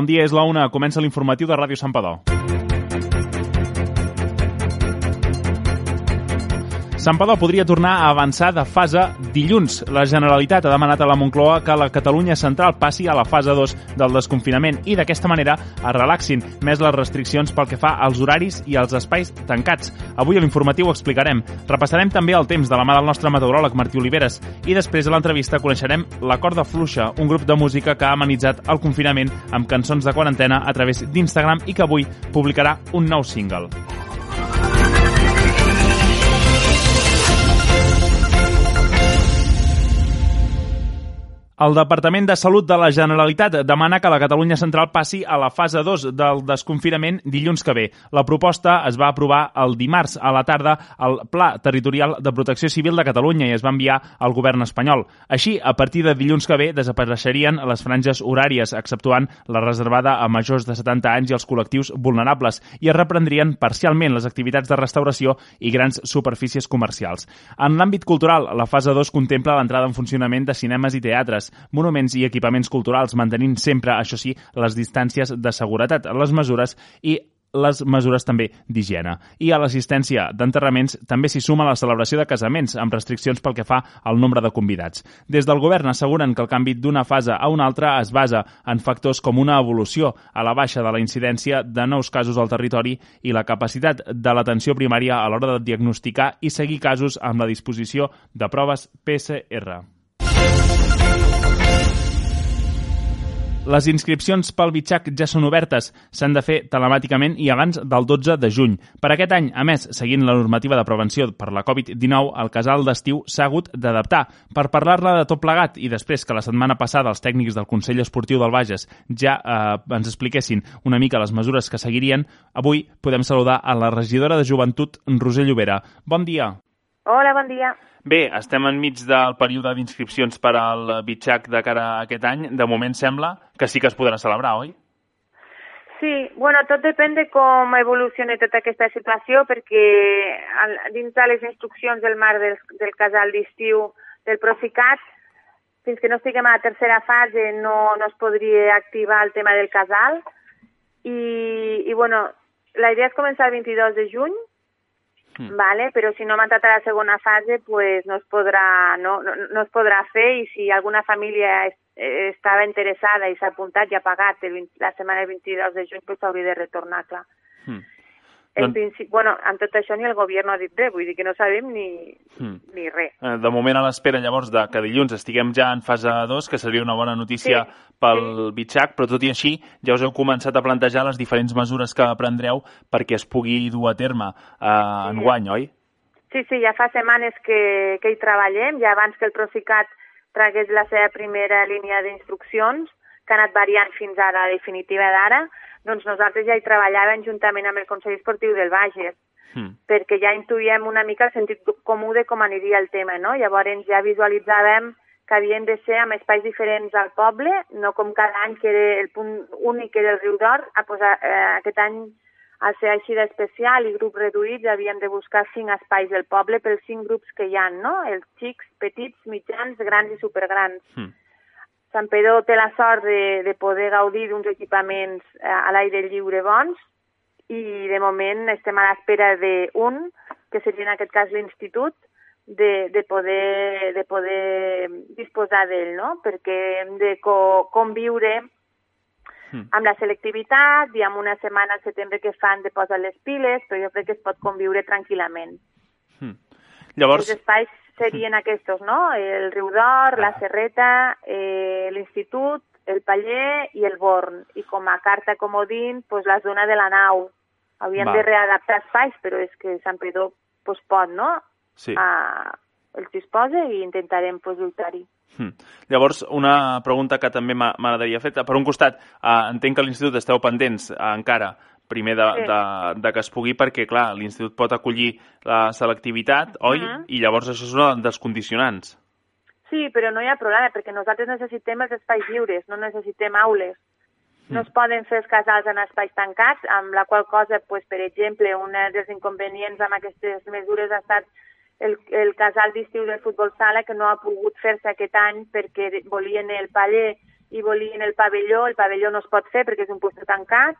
Bon dia, és la una. Comença l'informatiu de Ràdio Sant Padó. Sant Padó podria tornar a avançar de fase dilluns. La Generalitat ha demanat a la Moncloa que la Catalunya central passi a la fase 2 del desconfinament i d'aquesta manera es relaxin més les restriccions pel que fa als horaris i als espais tancats. Avui a l'informatiu ho explicarem. Repassarem també el temps de la mà del nostre meteoròleg Martí Oliveres i després de l'entrevista coneixerem La Corda Fluixa, un grup de música que ha amenitzat el confinament amb cançons de quarantena a través d'Instagram i que avui publicarà un nou single. El Departament de Salut de la Generalitat demana que la Catalunya Central passi a la fase 2 del desconfinament dilluns que ve. La proposta es va aprovar el dimarts a la tarda al Pla Territorial de Protecció Civil de Catalunya i es va enviar al govern espanyol. Així, a partir de dilluns que ve desapareixerien les franges horàries, exceptuant la reservada a majors de 70 anys i els col·lectius vulnerables, i es reprendrien parcialment les activitats de restauració i grans superfícies comercials. En l'àmbit cultural, la fase 2 contempla l'entrada en funcionament de cinemes i teatres, monuments i equipaments culturals, mantenint sempre, això sí, les distàncies de seguretat, les mesures i les mesures també d'higiene. I a l'assistència d'enterraments també s'hi suma la celebració de casaments, amb restriccions pel que fa al nombre de convidats. Des del govern asseguren que el canvi d'una fase a una altra es basa en factors com una evolució a la baixa de la incidència de nous casos al territori i la capacitat de l'atenció primària a l'hora de diagnosticar i seguir casos amb la disposició de proves PCR. Les inscripcions pel Bitxac ja són obertes. S'han de fer telemàticament i abans del 12 de juny. Per aquest any, a més, seguint la normativa de prevenció per la Covid-19, el casal d'estiu s'ha hagut d'adaptar. Per parlar-la de tot plegat i després que la setmana passada els tècnics del Consell Esportiu del Bages ja eh, ens expliquessin una mica les mesures que seguirien, avui podem saludar a la regidora de Joventut, Roser Llobera. Bon dia. Hola, bon dia. Bé, estem enmig del període d'inscripcions per al Bitxac de cara a aquest any. De moment sembla que sí que es podrà celebrar, oi? Sí, bueno, tot depèn de com evolucioni tota aquesta situació, perquè dins de les instruccions del mar del, del casal d'estiu del Proficat, fins que no estiguem a la tercera fase no, no es podria activar el tema del casal. I, i bueno, la idea és començar el 22 de juny. Vale, però si no hem entrat a la segona fase, pues no es podrà, no, no, no es podrà fer i si alguna família es, eh, estava interessada i s'ha apuntat i ha pagat el 20, la setmana del 22 de juny, pues s'hauria de retornar, clar. Mm. En doncs... principi, bueno, amb tot això ni el govern ha dit res, vull dir que no sabem ni, mm. ni res. Eh, de moment a l'espera llavors de que dilluns estiguem ja en fase 2, que seria una bona notícia sí. pel sí. Bitxac, però tot i així ja us heu començat a plantejar les diferents mesures que prendreu perquè es pugui dur a terme eh, sí. en guany, oi? Sí, sí, ja fa setmanes que, que hi treballem, ja abans que el Procicat tragués la seva primera línia d'instruccions, que ha anat variant fins a la definitiva d'ara, doncs nosaltres ja hi treballàvem juntament amb el Consell Esportiu del Bages, mm. perquè ja intuïem una mica el sentit comú de com aniria el tema, no? Llavors ja visualitzàvem que havien de ser amb espais diferents al poble, no com cada any que era el punt únic que era el riu d'Or, a posar, eh, aquest any al ser així d'especial i grups reduïts havíem de buscar cinc espais del poble pels cinc grups que hi ha, no? Els xics, petits, mitjans, grans i supergrans. Mm. Sant Pedro té la sort de, de poder gaudir d'uns equipaments eh, a l'aire lliure bons i de moment estem a l'espera d'un, que seria en aquest cas l'institut, de, de, poder, de poder disposar d'ell, no? perquè hem de co conviure hmm. amb la selectivitat i amb una setmana al setembre que fan de posar les piles, però jo crec que es pot conviure tranquil·lament. Hmm. Llavors... Els espais serien aquests, no? El Riu d'Or, ah. la Serreta, eh, l'Institut, el Paller i el Born. I com a carta comodín, pues, la zona de la nau. Havien Va. de readaptar espais, però és que Sant Pedro pues, pot, no? Sí. Ah, el disposa i intentarem pues, lluitar-hi. Hmm. Llavors, una pregunta que també m'agradaria fer. Per un costat, eh, entenc que a l'Institut esteu pendents eh, encara primer de, sí. de, de que es pugui, perquè, clar, l'institut pot acollir la selectivitat, oi? Uh -huh. I llavors això és un dels condicionants. Sí, però no hi ha problema, perquè nosaltres necessitem els espais lliures, no necessitem aules. No mm. es poden fer els casals en espais tancats, amb la qual cosa, pues, per exemple, un dels inconvenients amb aquestes mesures ha estat el, el casal d'estiu del futbol sala que no ha pogut fer-se aquest any perquè volien el paller i volien el pavelló, el pavelló no es pot fer perquè és un puesto tancat,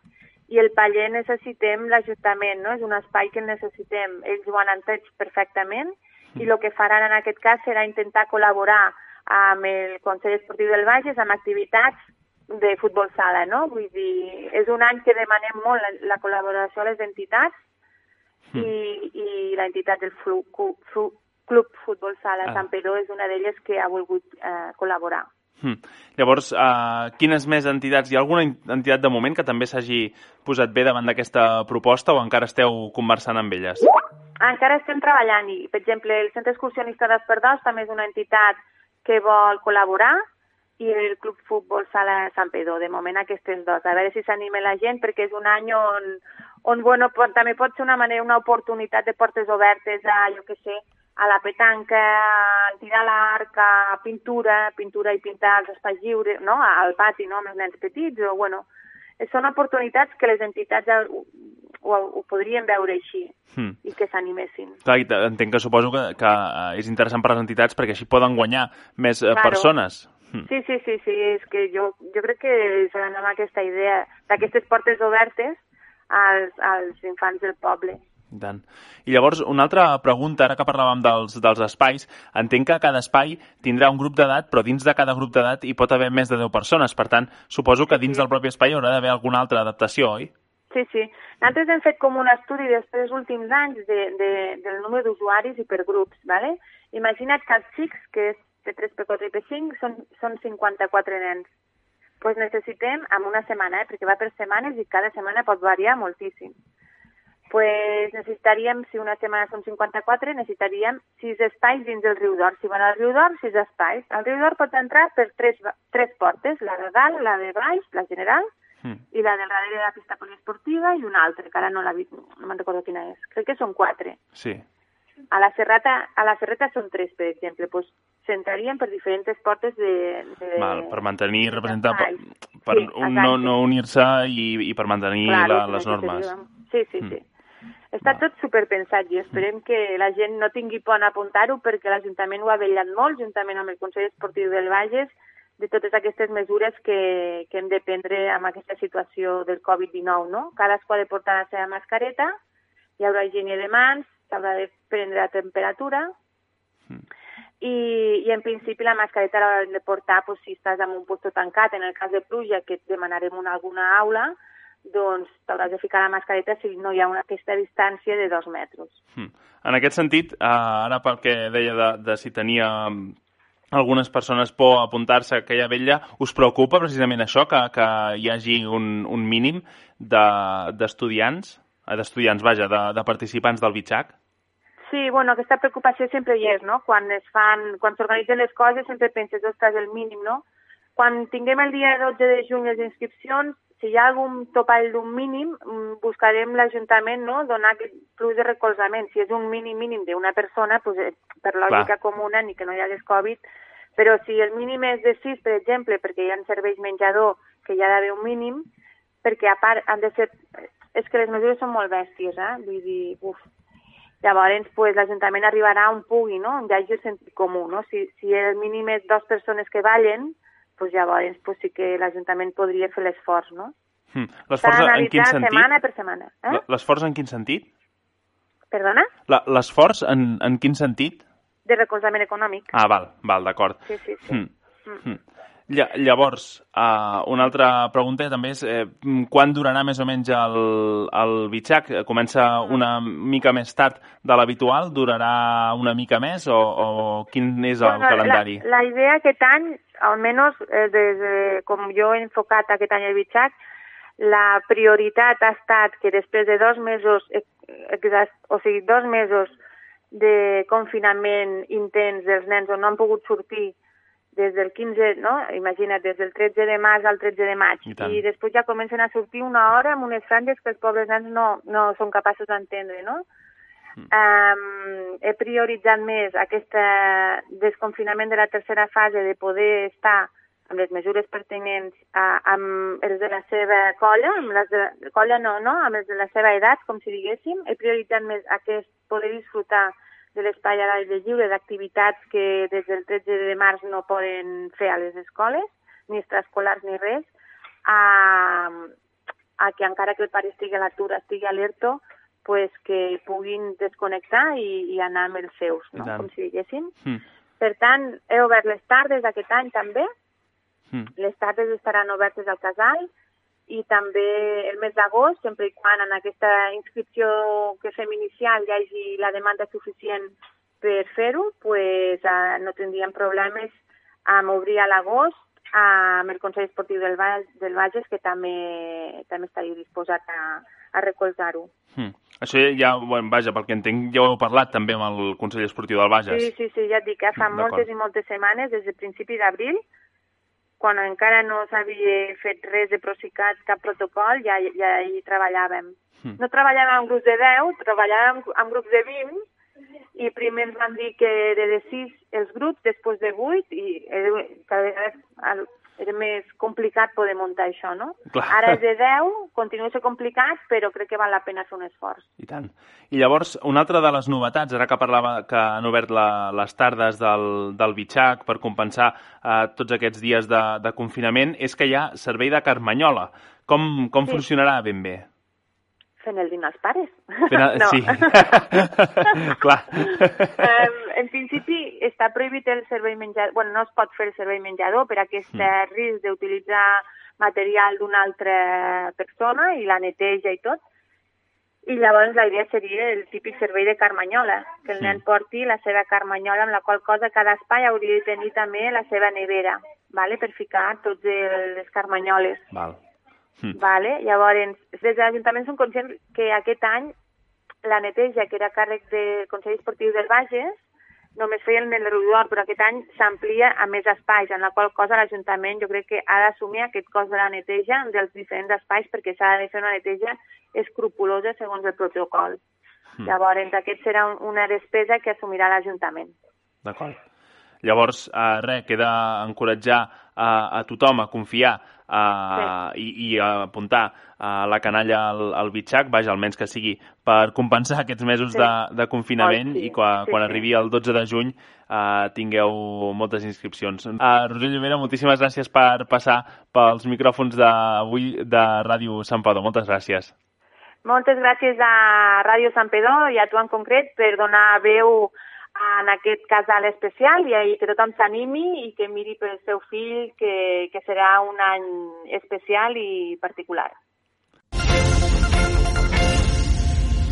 i el paller necessitem l'Ajuntament, no? és un espai que necessitem. Ells ho han entès perfectament i el que faran en aquest cas serà intentar col·laborar amb el Consell Esportiu del Bages amb activitats de futbol sala, no? Vull dir, és un any que demanem molt la, la col·laboració a les entitats mm. i, i l'entitat del Flu, Flu, Club Futbol Sala ah. Sant Pedro és una d'elles que ha volgut eh, col·laborar. Hmm. Llavors, uh, quines més entitats? Hi ha alguna entitat de moment que també s'hagi posat bé davant d'aquesta proposta o encara esteu conversant amb elles? Encara estem treballant i, per exemple, el Centre Excursionista d'Esperdós també és una entitat que vol col·laborar i el Club Futbol Sala Sant Pedro. De moment aquestes dos. A veure si s'anima la gent perquè és un any on, on bueno, pot, també pot ser una manera, una oportunitat de portes obertes a, jo que sé, a la petanca, al tirar l'arc, a pintura, pintura i pintar els espais lliures, no? al pati, no? amb els nens petits, o, bueno, són oportunitats que les entitats ho, ho, ho podrien veure així hmm. i que s'animessin. Clar, entenc que suposo que, que eh, és interessant per les entitats perquè així poden guanyar més eh, claro. persones. Hmm. Sí, sí, sí, sí, és que jo, jo crec que s'ha d'anar amb aquesta idea d'aquestes portes obertes als, als infants del poble. I tant. I llavors, una altra pregunta, ara que parlàvem dels, dels espais, entenc que cada espai tindrà un grup d'edat, però dins de cada grup d'edat hi pot haver més de 10 persones. Per tant, suposo que dins del propi espai haurà d'haver alguna altra adaptació, oi? Sí, sí. Nosaltres hem fet com un estudi després dels últims anys de, de, del número d'usuaris i per grups, ¿vale? Imagina't que els xics, que és P3, P4 i P5, són, són 54 nens. Doncs pues necessitem, en una setmana, eh, perquè va per setmanes i cada setmana pot variar moltíssim pues necessitaríem, si una setmana són 54, necessitaríem 6 espais dins del riu d'Or. Si van al riu d'Or, 6 espais. Al riu d'Or pot entrar per tres, tres portes, la de dalt, la de baix, la general, mm. i la del darrere de la pista poliesportiva i una altra, que ara no, la, no me'n recordo quina és. Crec que són quatre. Sí. A la serrata, a la serreta són tres, per exemple. Pues, s'entrarien per diferents portes de... de Val, per mantenir, representar, per, per sí, un, no, no unir-se i, i per mantenir claro, la, les normes. Sí, sí, mm. sí. Està tot superpensat i esperem que la gent no tingui por en apuntar-ho perquè l'Ajuntament ho ha vetllat molt, juntament amb el Consell Esportiu del Bages, de totes aquestes mesures que, que hem de prendre amb aquesta situació del Covid-19, no? Cadascú ha de portar la seva mascareta, hi haurà higiene de mans, s'haurà de prendre la temperatura, mm. i, i en principi la mascareta l'haurà de portar pues, si estàs en un lloc tancat, en el cas de pluja, que et demanarem una, alguna aula, doncs t'hauràs de ficar la mascareta si no hi ha una, aquesta distància de dos metres. Hmm. En aquest sentit, eh, ara pel que deia de, de si tenia algunes persones por a apuntar-se a aquella vella, us preocupa precisament això, que, que hi hagi un, un mínim d'estudiants, de, eh, d'estudiants, vaja, de, de participants del Bitxac? Sí, bueno, aquesta preocupació sempre hi és, no? Quan es fan, quan s'organitzen les coses sempre penses, ostres, el mínim, no? Quan tinguem el dia 12 de juny les inscripcions, si hi ha algun topall d'un mínim, mm, buscarem l'Ajuntament no? donar aquest plus de recolzament. Si és un mínim mínim d'una persona, pues, eh, per lògica Clar. comuna, ni que no hi hagués Covid, però si el mínim és de 6, per exemple, perquè hi ha serveis menjador que hi ha d'haver un mínim, perquè a part han de ser... És que les mesures són molt bèsties, eh? Vull dir, uf. Llavors, pues, l'Ajuntament arribarà on pugui, no? On hi hagi el sentit comú, no? Si, si el mínim és dues persones que ballen, pues llavors pues sí que l'Ajuntament podria fer l'esforç, no? Hmm. L'esforç en quin sentit? setmana per setmana. Eh? L'esforç en quin sentit? Perdona? L'esforç en, en quin sentit? De recolzament econòmic. Ah, val, val, d'acord. Sí, sí, sí. Hmm. Hmm. hmm. Llavors, uh, una altra pregunta també és eh, quan durarà més o menys el, el bitxac? Comença una mica més tard de l'habitual? Durarà una mica més? O, o quin és el bueno, calendari? La, la idea aquest any, almenys eh, des de, com jo he enfocat aquest any el bitxac, la prioritat ha estat que després de dos mesos, o sigui, dos mesos de confinament intens dels nens on no han pogut sortir des del 15, no? Imagina't, des del 13 de març al 13 de maig. I, I després ja comencen a sortir una hora amb unes franges que els pobres nens no, no són capaços d'entendre, no? Mm. Um, he prioritzat més aquest desconfinament de la tercera fase de poder estar amb les mesures pertinents a, amb els de la seva colla, amb les de la, colla no, no, amb els de la seva edat, com si diguéssim. He prioritzat més aquest poder disfrutar de l'espai a l'aire lliure d'activitats que des del 13 de març no poden fer a les escoles, ni extraescolars ni res, a, a que encara que el pare estigui a l'atur, estigui alerto, pues que puguin desconnectar i, i anar amb els seus, no? com si diguéssim. Mm. Per tant, he obert les tardes aquest any també. Mm. Les tardes estaran obertes al casal i també el mes d'agost, sempre i quan en aquesta inscripció que fem inicial hi hagi la demanda suficient per fer-ho, pues, eh, no tindríem problemes amb obrir a l'agost amb el Consell Esportiu del, Baix, del Bages, que també, també estaria disposat a, a recolzar-ho. Hmm. Això ja, bueno, vaja, pel que entenc, ja ho heu parlat també amb el Consell Esportiu del Bages. Sí, sí, sí, ja et dic, eh? fa moltes i moltes setmanes, des de principi d'abril, quan encara no s'havia fet res de Procicat, cap protocol, ja, ja hi treballàvem. Hmm. No treballàvem en grups de 10, treballàvem en grups de 20, i primer ens van dir que era de 6 els grups, després de 8, i era, cada vegada era més complicat poder muntar això, no? Clar. Ara és de 10, continua sent complicat, però crec que val la pena fer un esforç. I tant. I llavors, una altra de les novetats, ara que parlava que han obert la, les tardes del, del Bitxac per compensar eh, tots aquests dies de, de confinament, és que hi ha servei de Carmanyola. Com, com sí. funcionarà ben bé? Fent el dinar als pares. Fent el... no. Sí, clar. Um, en principi està prohibit el servei menjador, bueno, no es pot fer el servei menjador per aquest mm. risc d'utilitzar material d'una altra persona i la neteja i tot. I llavors la idea seria el típic servei de carmanyola, que el nen porti la seva carmanyola, amb la qual cosa cada espai hauria de tenir també la seva nevera, vale? per ficar tots les carmanyoles. Val. Mm. Vale? Llavors, des de l'Ajuntament són conscients que aquest any la neteja, que era càrrec del Consell Esportiu del Bages, només feien el Rodor, però aquest any s'amplia a més espais, en la qual cosa l'Ajuntament jo crec que ha d'assumir aquest cost de la neteja dels diferents espais perquè s'ha de fer una neteja escrupulosa segons el protocol. Mm. Llavors, aquest serà una despesa que assumirà l'Ajuntament. D'acord. Llavors, eh, res, queda encoratjar a, a tothom a confiar uh, sí. i, i apuntar uh, la canalla al, al bitxac, vaja, almenys que sigui per compensar aquests mesos sí. de, de confinament oh, sí. i quan, sí, quan sí. arribi el 12 de juny uh, tingueu moltes inscripcions. Uh, Roser Llobera, moltíssimes gràcies per passar pels micròfons d'avui de Ràdio Sant Padó. Moltes gràcies. Moltes gràcies a Ràdio Sant Pedó i a tu en concret per donar veu en aquest casal especial i que tothom s'animi i que miri pel seu fill que, que serà un any especial i particular.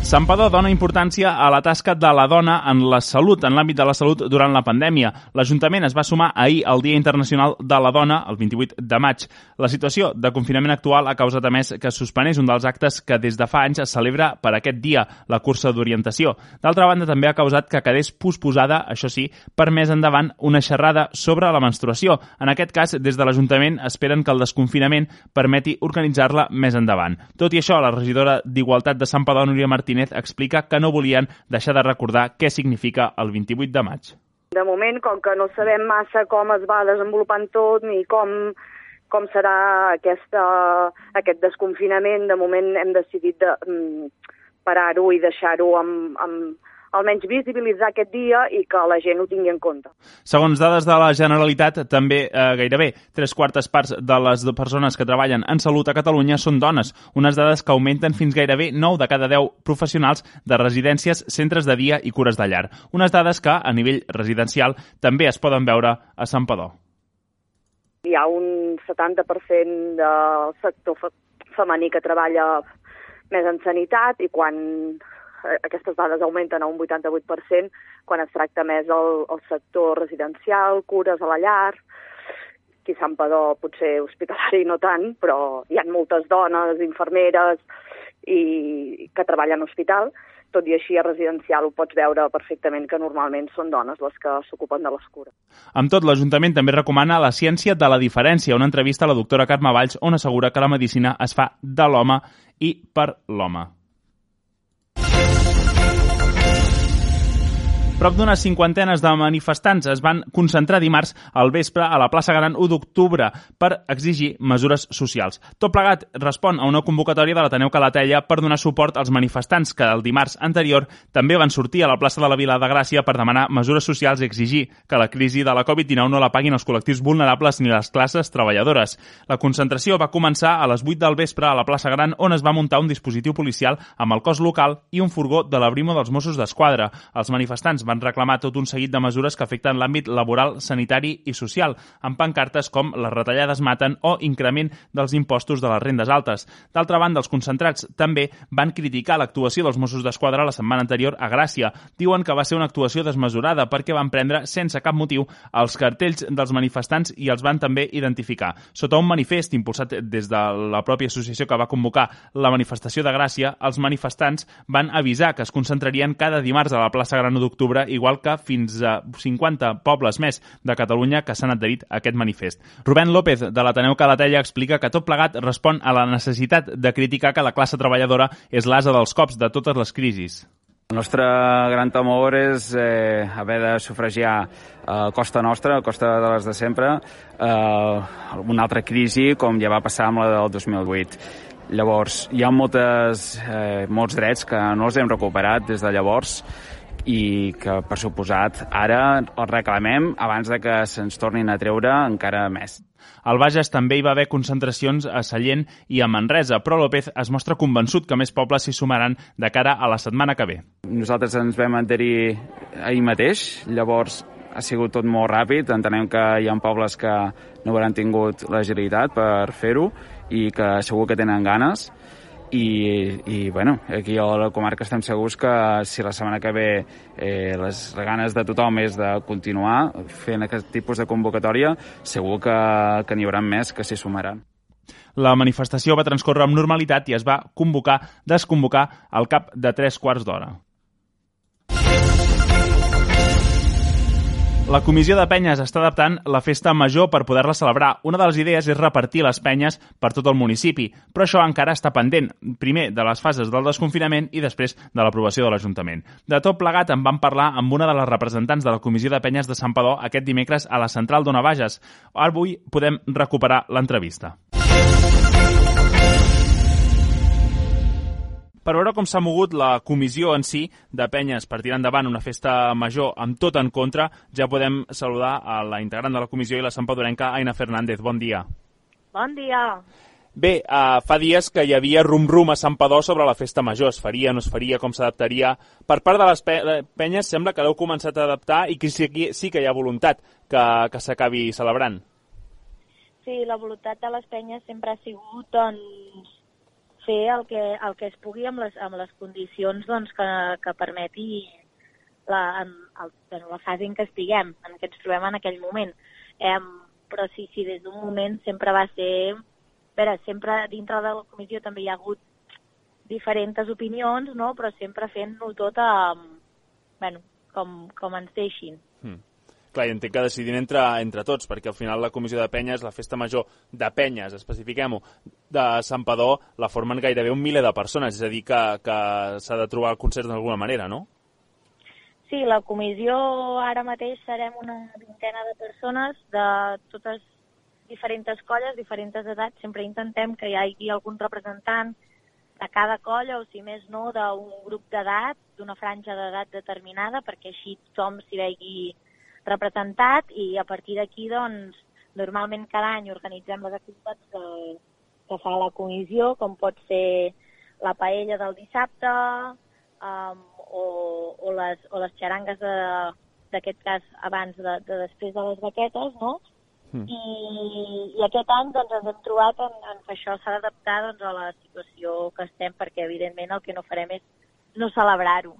Santpedor dona importància a la tasca de la dona en la salut, en l'àmbit de la salut durant la pandèmia. L'Ajuntament es va sumar ahir al Dia Internacional de la Dona, el 28 de maig. La situació de confinament actual ha causat a més que suspenés un dels actes que des de fa anys es celebra per aquest dia, la cursa d'orientació. D'altra banda, també ha causat que quedés posposada, això sí, per més endavant, una xerrada sobre la menstruació. En aquest cas, des de l'Ajuntament esperen que el desconfinament permeti organitzar-la més endavant. Tot i això, la regidora d'Igualtat de Santpedor, Núria Martínez, Martínez explica que no volien deixar de recordar què significa el 28 de maig. De moment, com que no sabem massa com es va desenvolupant tot ni com, com serà aquesta, aquest desconfinament, de moment hem decidit de, mm, parar-ho i deixar-ho amb, amb, almenys visibilitzar aquest dia i que la gent ho tingui en compte. Segons dades de la Generalitat, també eh, gairebé tres quartes parts de les persones que treballen en salut a Catalunya són dones, unes dades que augmenten fins gairebé 9 de cada 10 professionals de residències, centres de dia i cures de llar. Unes dades que, a nivell residencial, també es poden veure a Sant Padó. Hi ha un 70% del sector femení que treballa més en sanitat i quan aquestes dades augmenten a un 88% quan es tracta més el, el sector residencial, cures a la llar, a Sant Padó potser hospitalari no tant, però hi ha moltes dones, infermeres i que treballen a hospital, tot i així a residencial ho pots veure perfectament que normalment són dones les que s'ocupen de les cures. Amb tot, l'Ajuntament també recomana la ciència de la diferència, una entrevista a la doctora Carme Valls on assegura que la medicina es fa de l'home i per l'home. Prop d'unes cinquantenes de manifestants es van concentrar dimarts al vespre a la plaça Gran 1 d'octubre per exigir mesures socials. Tot plegat respon a una convocatòria de l'Ateneu Calatella per donar suport als manifestants que el dimarts anterior també van sortir a la plaça de la Vila de Gràcia per demanar mesures socials i exigir que la crisi de la Covid-19 no la paguin els col·lectius vulnerables ni les classes treballadores. La concentració va començar a les 8 del vespre a la plaça Gran on es va muntar un dispositiu policial amb el cos local i un furgó de la Brimo dels Mossos d'Esquadra. Els manifestants van reclamar tot un seguit de mesures que afecten l'àmbit laboral, sanitari i social, amb pancartes com les retallades maten o increment dels impostos de les rendes altes. D'altra banda, els concentrats també van criticar l'actuació dels Mossos d'Esquadra la setmana anterior a Gràcia. Diuen que va ser una actuació desmesurada perquè van prendre sense cap motiu els cartells dels manifestants i els van també identificar. Sota un manifest impulsat des de la pròpia associació que va convocar la manifestació de Gràcia, els manifestants van avisar que es concentrarien cada dimarts a la plaça Gran d'octubre, igual que fins a 50 pobles més de Catalunya que s'han adherit a aquest manifest. Rubén López, de l'Ateneu Calatella, explica que tot plegat respon a la necessitat de criticar que la classe treballadora és l'asa dels cops de totes les crisis. El nostre gran temor és eh, haver de sufragiar a costa nostra, a costa de les de sempre, eh, una altra crisi com ja va passar amb la del 2008. Llavors, hi ha moltes, eh, molts drets que no els hem recuperat des de llavors i que, per suposat, ara els reclamem abans de que se'ns tornin a treure encara més. Al Bages també hi va haver concentracions a Sallent i a Manresa, però López es mostra convençut que més pobles s'hi sumaran de cara a la setmana que ve. Nosaltres ens vam adherir ahir mateix, llavors ha sigut tot molt ràpid, entenem que hi ha pobles que no hauran tingut l'agilitat per fer-ho i que segur que tenen ganes i, i bueno, aquí a la comarca estem segurs que si la setmana que ve eh, les ganes de tothom és de continuar fent aquest tipus de convocatòria, segur que, que n'hi haurà més que s'hi sumaran. La manifestació va transcorrer amb normalitat i es va convocar, desconvocar al cap de tres quarts d'hora. La comissió de penyes està adaptant la festa major per poder-la celebrar. Una de les idees és repartir les penyes per tot el municipi, però això encara està pendent, primer de les fases del desconfinament i després de l'aprovació de l'Ajuntament. De tot plegat en vam parlar amb una de les representants de la comissió de penyes de Sant Padó aquest dimecres a la central d'Ona Bages. Avui podem recuperar l'entrevista. Per veure com s'ha mogut la comissió en si de penyes per tirar endavant una festa major amb tot en contra, ja podem saludar a la integrant de la comissió i la sampadorenca Aina Fernández. Bon dia. Bon dia. Bé, uh, fa dies que hi havia rum-rum a Sant Padó sobre la festa major. Es faria, no es faria, com s'adaptaria. Per part de les pe penyes sembla que l'heu començat a adaptar i que sí, sí que hi ha voluntat que, que s'acabi celebrant. Sí, la voluntat de les penyes sempre ha sigut doncs, fer el que, el que es pugui amb les, amb les condicions doncs, que, que permeti la, en, el, en la fase en què estiguem, en què ens trobem en aquell moment. Eh, però sí, sí, des d'un moment sempre va ser... A sempre dintre de la comissió també hi ha hagut diferents opinions, no? però sempre fent-ho tot a, bueno, com, com ens deixin. Clar, i entenc que decidim entre, entre tots, perquè al final la comissió de penyes, la festa major de penyes, especifiquem-ho, de Sant Padó, la formen gairebé un miler de persones, és a dir, que, que s'ha de trobar el concert d'alguna manera, no? Sí, la comissió ara mateix serem una vintena de persones de totes diferents colles, diferents edats. Sempre intentem que hi hagi algun representant de cada colla, o si més no, d'un grup d'edat, d'una franja d'edat determinada, perquè així tothom s'hi vegi representat i a partir d'aquí, doncs, normalment cada any organitzem les activitats que, que fa la comissió, com pot ser la paella del dissabte um, o, o, les, o les xarangues d'aquest cas abans de, de després de les baquetes, no? Mm. I, I aquest any doncs, ens hem trobat en, en que això s'ha d'adaptar doncs, a la situació que estem, perquè evidentment el que no farem és no celebrar-ho.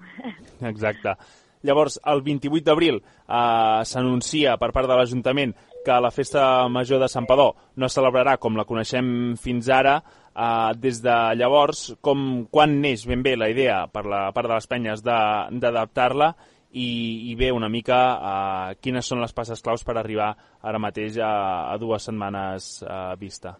Exacte. Llavors, el 28 d'abril eh, s'anuncia per part de l'Ajuntament que la festa major de Sant Padó no es celebrarà com la coneixem fins ara. Eh, des de llavors, com, quan neix ben bé la idea per la part de les penyes d'adaptar-la i, i bé una mica eh, quines són les passes claus per arribar ara mateix a, a dues setmanes a vista?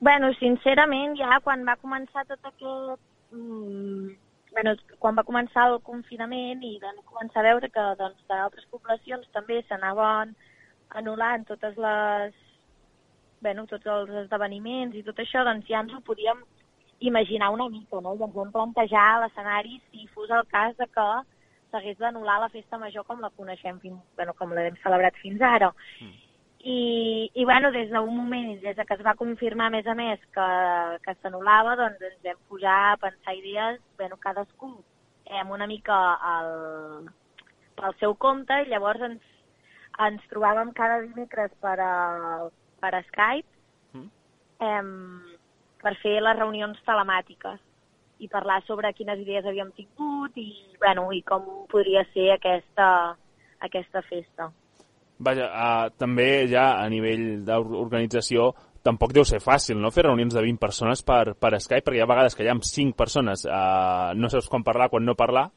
Bueno, sincerament, ja quan va començar tot aquest... Mm, bueno, quan va començar el confinament i vam començar a veure que doncs, d'altres poblacions també s'anaven anul·lant totes les, bueno, tots els esdeveniments i tot això, doncs ja ens ho podíem imaginar una mica, no? I ens vam plantejar l'escenari si fos el cas de que s'hagués d'anul·lar la festa major com la coneixem, fins, bueno, com l'hem celebrat fins ara. Mm. I, i bueno, des d'un moment, des de que es va confirmar a més a més que, que s'anul·lava, doncs ens vam posar a pensar idees, bueno, cadascú eh, una mica el, pel seu compte i llavors ens, ens trobàvem cada dimecres per, a, per a Skype mm. eh, per fer les reunions telemàtiques i parlar sobre quines idees havíem tingut i, bueno, i com podria ser aquesta, aquesta festa. Vaja, uh, també ja a nivell d'organització tampoc deu ser fàcil, no?, fer reunions de 20 persones per, per Skype, perquè hi ha vegades que hi ha 5 persones, uh, no saps quan parlar, quan no parlar.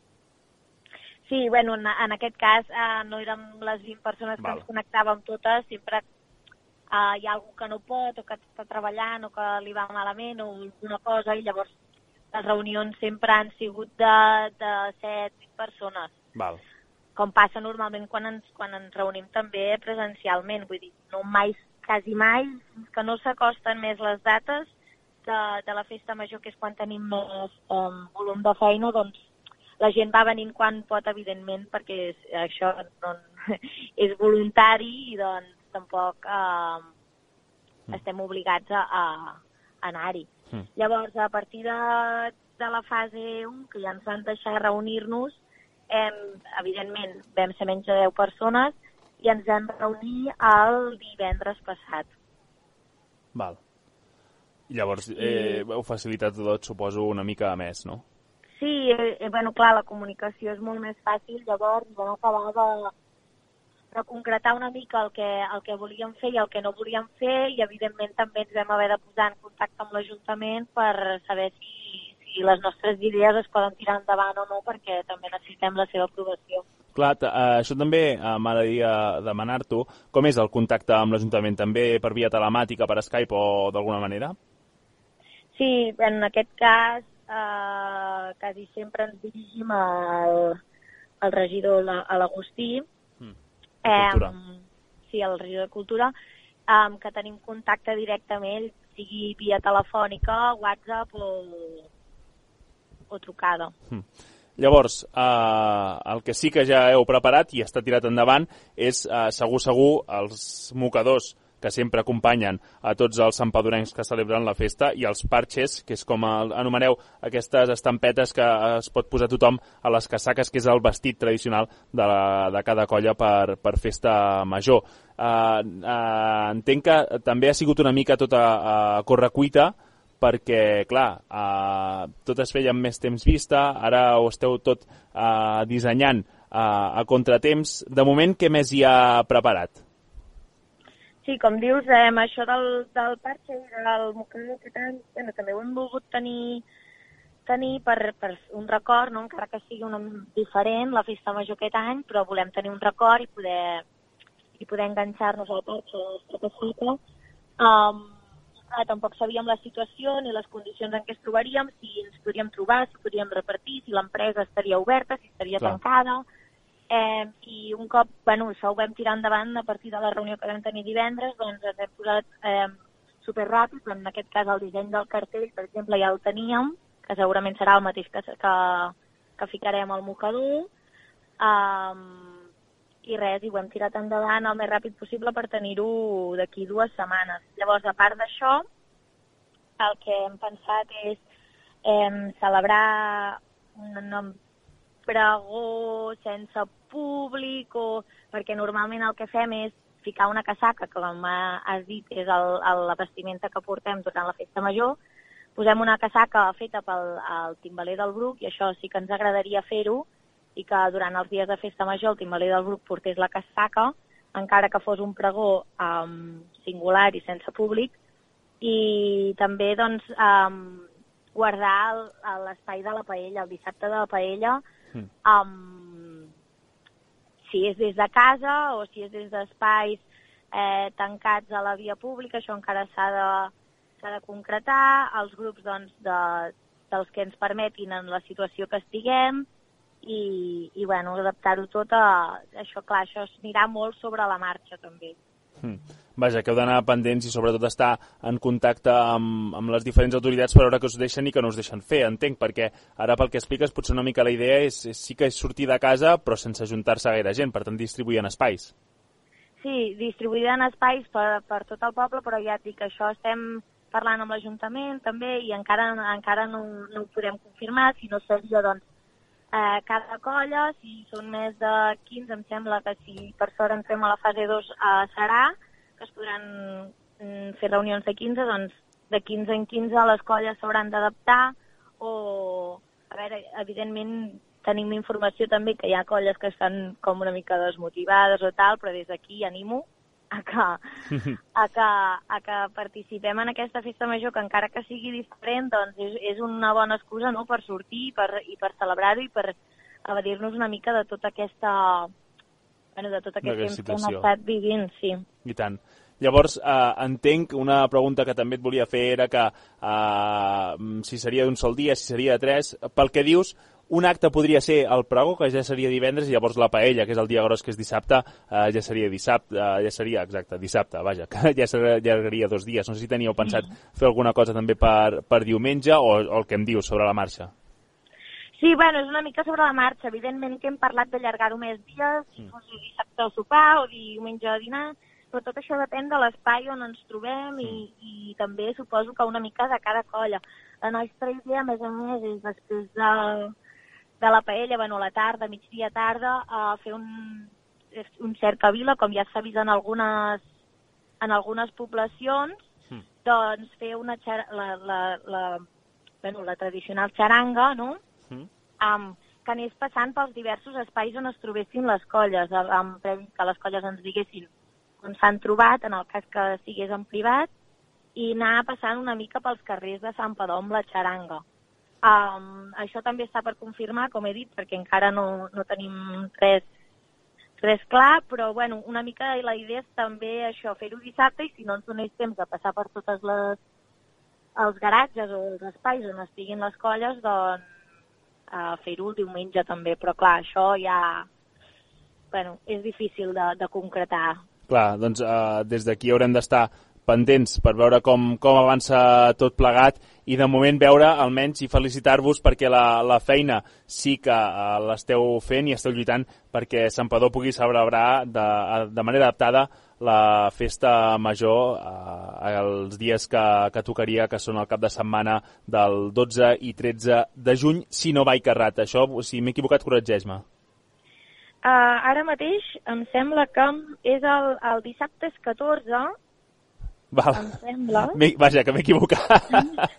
Sí, bueno, en, en aquest cas uh, no érem les 20 persones Val. que ens connectàvem totes, sempre uh, hi ha algú que no pot o que està treballant o que li va malament o alguna cosa i llavors les reunions sempre han sigut de, de 7 persones. Val. Com passa normalment quan ens, quan ens reunim també presencialment, vull dir, no mai, quasi mai, que no s'acosten més les dates de, de la festa major, que és quan tenim més um, volum de feina, doncs la gent va venint quan pot, evidentment, perquè és, això no, és voluntari i doncs tampoc eh, mm. estem obligats a, a anar-hi. Mm. Llavors, a partir de, de la fase 1, que ja ens van deixar reunir-nos, hem, evidentment vam ser menys de 10 persones i ens vam reunir el divendres passat. Val. Llavors, eh, heu facilitat tot, suposo, una mica més, no? Sí, eh, eh, bueno, clar, la comunicació és molt més fàcil, llavors vam acabar de, de concretar una mica el que, el que volíem fer i el que no volíem fer i evidentment també ens vam haver de posar en contacte amb l'Ajuntament per saber si, si les nostres idees es poden tirar endavant o no perquè també necessitem la seva aprovació. Clar, eh, això també eh, m'agradaria demanar-t'ho. Com és el contacte amb l'Ajuntament? També per via telemàtica, per Skype o d'alguna manera? Sí, en aquest cas eh, quasi sempre ens dirigim al, al regidor, a l'Agustí, Cultura. Eh, sí, el regidor de Cultura, eh, que tenim contacte directe amb ell, sigui via telefònica, WhatsApp o, o trucada. Mm. Llavors, eh, el que sí que ja heu preparat i està tirat endavant és, eh, segur, segur, els mocadors que sempre acompanyen a tots els sampadorencs que celebren la festa i els parches, que és com anomeneu aquestes estampetes que es pot posar tothom a les casaques, que és el vestit tradicional de, la, de cada colla per, per festa major. Uh, uh, entenc que també ha sigut una mica tota uh, correcuita perquè, clar, uh, tot es feia amb més temps vista, ara ho esteu tot uh, dissenyant uh, a contratemps. De moment, què més hi ha preparat? Sí, com dius, eh, això del, del parxe i del mocador que tant, bueno, també ho hem volgut tenir tenir per, per un record, no? encara que sigui una diferent, la festa major aquest any, però volem tenir un record i poder, i poder enganxar-nos al parxe de cicle. Um, clar, tampoc sabíem la situació ni les condicions en què es trobaríem, si ens podríem trobar, si podríem repartir, si l'empresa estaria oberta, si estaria clar. tancada Eh, I un cop, bueno, això ho vam tirar endavant a partir de la reunió que vam tenir divendres, doncs ens hem posat eh, superràpid, en aquest cas el disseny del cartell, per exemple, ja el teníem, que segurament serà el mateix que, que, que ficarem al mocador, um, i res, i ho hem tirat endavant el més ràpid possible per tenir-ho d'aquí dues setmanes. Llavors, a part d'això, el que hem pensat és eh, celebrar un, pregó sense públic o perquè normalment el que fem és ficar una casaca, que com has dit és el, la vestimenta que portem durant la festa major, posem una casaca feta pel el timbaler del Bruc i això sí que ens agradaria fer-ho i que durant els dies de festa major el timbaler del Bruc portés la casaca, encara que fos un pregó um, singular i sense públic, i també doncs, um, guardar l'espai de la paella, el dissabte de la paella, mm. um, si és des de casa o si és des d'espais eh, tancats a la via pública, això encara s'ha de, de concretar. Els grups doncs, de, dels que ens permetin en la situació que estiguem i, i bueno, adaptar-ho tot a... Això, clar, això anirà molt sobre la marxa, també. Hmm. Vaja, que heu d'anar pendents i sobretot estar en contacte amb, amb les diferents autoritats per veure que us deixen i que no us deixen fer, entenc, perquè ara pel que expliques potser una mica la idea és, és sí que és sortir de casa però sense ajuntar-se gaire gent, per tant distribuir en espais. Sí, distribuir en espais per, per tot el poble, però ja et dic que això estem parlant amb l'Ajuntament també i encara, encara no, no ho podem confirmar, si no seria doncs eh, cada colla, si són més de 15, em sembla que si per sort entrem a la fase 2 eh, serà, que es podran mm, fer reunions de 15, doncs de 15 en 15 les colles s'hauran d'adaptar o, a veure, evidentment tenim informació també que hi ha colles que estan com una mica desmotivades o tal, però des d'aquí animo a que, a, que, a que participem en aquesta festa major, que encara que sigui diferent, doncs és, és una bona excusa no? per sortir i per, i per celebrar-ho i per evadir-nos una mica de tota aquesta bueno, de tot aquest temps que hem estat vivint, sí. I tant. Llavors, eh, entenc, una pregunta que també et volia fer era que eh, si seria d'un sol dia, si seria de tres, pel que dius, un acte podria ser el pregó, que ja seria divendres, i llavors la paella, que és el dia gros, que és dissabte, eh, ja seria dissabte, eh, ja seria, exacte, dissabte, vaja, que ja s'allargaria dos dies. No sé si teníeu pensat fer alguna cosa també per, per diumenge o, o el que em dius sobre la marxa. Sí, bueno, és una mica sobre la marxa. Evidentment que hem parlat d'allargar-ho més dies, si fos dissabte al sopar o diumenge a dinar, però tot això depèn de l'espai on ens trobem i, i també suposo que una mica de cada colla. La nostra idea, a més a més, és després de, de la paella, bueno, a la tarda, migdia, tarda, a fer un, un cercavila, com ja s'ha vist en algunes, en algunes poblacions, mm. doncs fer una la, la, la, bueno, la tradicional xaranga, no?, mm. um, que anés passant pels diversos espais on es trobessin les colles, amb que les colles ens diguessin on s'han trobat, en el cas que sigués en privat, i anar passant una mica pels carrers de Sant Padó amb la xaranga. Um, això també està per confirmar, com he dit, perquè encara no, no tenim res, res clar, però bueno, una mica la idea és també això, fer-ho dissabte i si no ens donés temps de passar per totes les els garatges o els espais on estiguin les colles, doncs a fer-ho el diumenge també, però clar, això ja bueno, és difícil de, de concretar. Clar, doncs eh, des d'aquí haurem d'estar pendents per veure com, com avança tot plegat i de moment veure almenys i felicitar-vos perquè la, la feina sí que uh, l'esteu fent i esteu lluitant perquè Padó pugui celebrar de, de manera adaptada la festa major eh, els dies que, que tocaria, que són el cap de setmana del 12 i 13 de juny, si no vaig carrat. Això, si m'he equivocat, corregeix-me. Uh, ara mateix em sembla que és el, el dissabte és 14, Val. em sembla. Vaja, que m'he equivocat.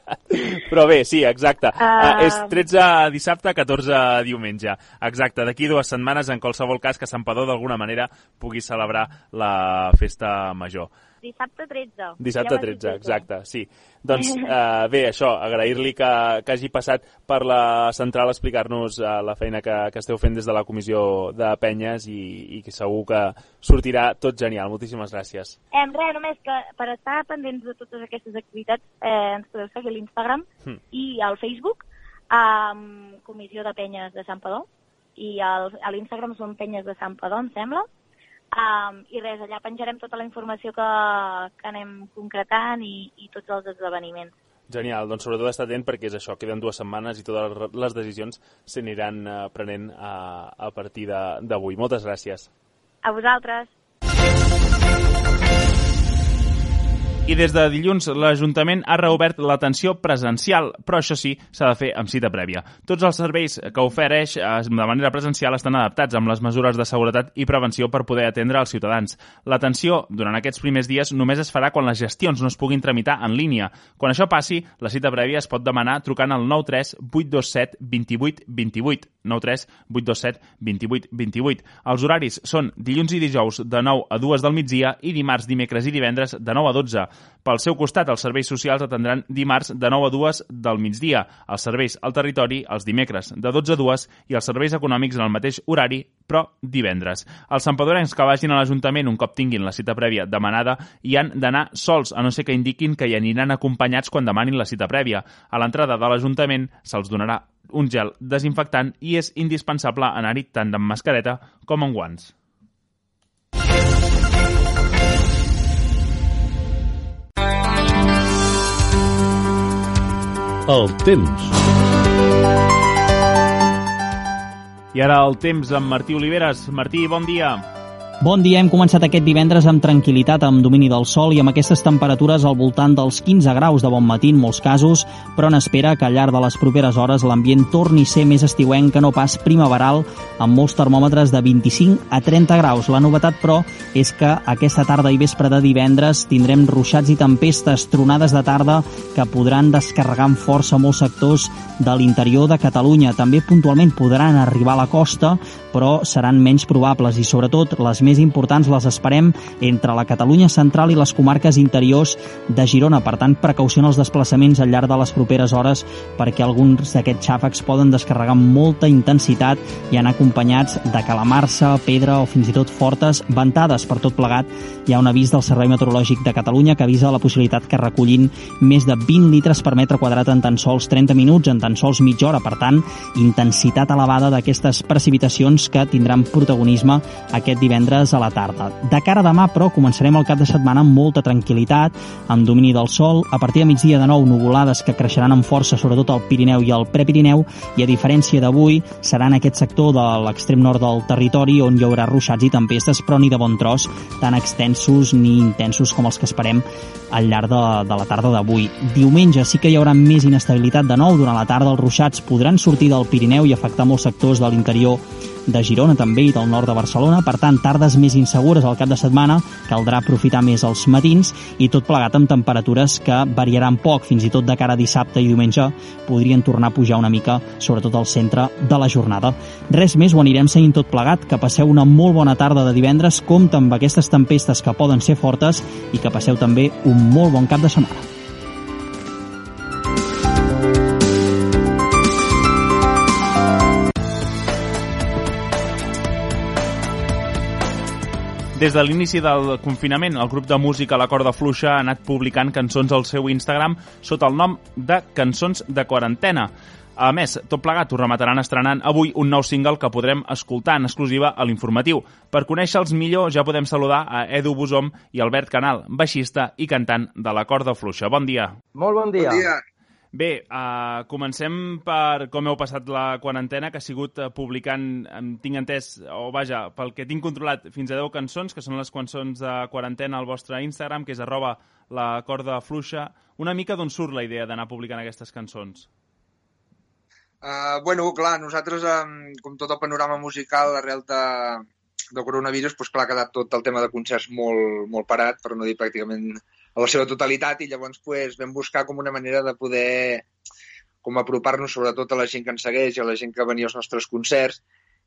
Però bé, sí, exacte. Uh... Uh, és 13 dissabte, 14 diumenge. Exacte, d'aquí dues setmanes, en qualsevol cas que Padó d'alguna manera pugui celebrar la festa major. Dissabte 13. Dissabte 13, exacte, sí. Doncs eh, bé, això, agrair-li que, que hagi passat per la central a explicar-nos eh, la feina que, que esteu fent des de la comissió de penyes i, i que segur que sortirà tot genial. Moltíssimes gràcies. Eh, res, només que per estar pendents de totes aquestes activitats eh, ens podeu seguir a l'Instagram hm. i al Facebook amb Comissió de Penyes de Sant Padó i al, a l'Instagram són Penyes de Sant Padó, em sembla Um, I res, allà penjarem tota la informació que, que anem concretant i, i tots els esdeveniments. Genial, doncs sobretot estar atent perquè és això, queden dues setmanes i totes les decisions s'aniran uh, prenent a, a partir d'avui. Moltes gràcies. A vosaltres. I des de dilluns l'Ajuntament ha reobert l'atenció presencial, però això sí, s'ha de fer amb cita prèvia. Tots els serveis que ofereix eh, de manera presencial estan adaptats amb les mesures de seguretat i prevenció per poder atendre els ciutadans. L'atenció durant aquests primers dies només es farà quan les gestions no es puguin tramitar en línia. Quan això passi, la cita prèvia es pot demanar trucant al 93 827 28 28. 93 827 28 28. Els horaris són dilluns i dijous de 9 a 2 del migdia i dimarts, dimecres i divendres de 9 a 12. Pel seu costat, els serveis socials atendran dimarts de 9 a 2 del migdia, els serveis al territori els dimecres de 12 a 2 i els serveis econòmics en el mateix horari, però divendres. Els sampedorencs que vagin a l'Ajuntament un cop tinguin la cita prèvia demanada hi han d'anar sols, a no ser que indiquin que hi aniran acompanyats quan demanin la cita prèvia. A l'entrada de l'Ajuntament se'ls donarà un gel desinfectant i és indispensable anar-hi tant amb mascareta com amb guants. El temps. I ara el temps amb Martí Oliveres. Martí, bon dia. Bon dia, hem començat aquest divendres amb tranquil·litat, amb domini del sol i amb aquestes temperatures al voltant dels 15 graus de bon matí en molts casos, però n'espera que al llarg de les properes hores l'ambient torni a ser més estiuenc que no pas primaveral, amb molts termòmetres de 25 a 30 graus. La novetat, però, és que aquesta tarda i vespre de divendres tindrem ruixats i tempestes, tronades de tarda que podran descarregar amb força molts sectors de l'interior de Catalunya. També puntualment podran arribar a la costa, però seran menys probables i, sobretot, les més importants les esperem entre la Catalunya central i les comarques interiors de Girona. Per tant, precaució en els desplaçaments al llarg de les properes hores perquè alguns d'aquests xàfecs poden descarregar amb molta intensitat i anar acompanyats de calamarsa, pedra o fins i tot fortes ventades. Per tot plegat, hi ha un avís del Servei Meteorològic de Catalunya que avisa la possibilitat que recullin més de 20 litres per metre quadrat en tan sols 30 minuts, en tan sols mitja hora. Per tant, intensitat elevada d'aquestes precipitacions que tindran protagonisme aquest divendres a la tarda. De cara a demà, però, començarem el cap de setmana amb molta tranquil·litat, amb domini del sol, a partir de migdia de nou nuvolades que creixeran amb força sobretot al Pirineu i al Prepirineu i a diferència d'avui serà en aquest sector de l'extrem nord del territori on hi haurà ruixats i tempestes però ni de bon tros tan extensos ni intensos com els que esperem al llarg de, de la tarda d'avui. Diumenge sí que hi haurà més inestabilitat de nou. Durant la tarda els ruixats podran sortir del Pirineu i afectar molts sectors de l'interior de Girona també i del nord de Barcelona. Per tant, tardes més insegures al cap de setmana, caldrà aprofitar més els matins i tot plegat amb temperatures que variaran poc, fins i tot de cara a dissabte i diumenge podrien tornar a pujar una mica, sobretot al centre de la jornada. Res més, ho anirem seguint tot plegat, que passeu una molt bona tarda de divendres, compta amb aquestes tempestes que poden ser fortes i que passeu també un molt bon cap de setmana. Des de l'inici del confinament, el grup de música La Corda Fluixa ha anat publicant cançons al seu Instagram sota el nom de Cançons de Quarantena. A més, tot plegat ho remataran estrenant avui un nou single que podrem escoltar en exclusiva a l'informatiu. Per conèixer-los millor ja podem saludar a Edu Busom i Albert Canal, baixista i cantant de la Corda Fluixa. Bon dia. Molt bon dia. Bon dia. Bé, uh, comencem per com heu passat la quarantena, que ha sigut uh, publicant, um, tinc entès, o vaja, pel que tinc controlat, fins a 10 cançons, que són les cançons de quarantena al vostre Instagram, que és arroba la corda fluixa. Una mica d'on surt la idea d'anar publicant aquestes cançons? Uh, bueno, clar, nosaltres, um, com tot el panorama musical, arrel de, del coronavirus, doncs clar, ha quedat tot el tema de concerts molt, molt parat, per no dir pràcticament a la seva totalitat i llavors pues, vam buscar com una manera de poder com apropar-nos sobretot a la gent que ens segueix, a la gent que venia als nostres concerts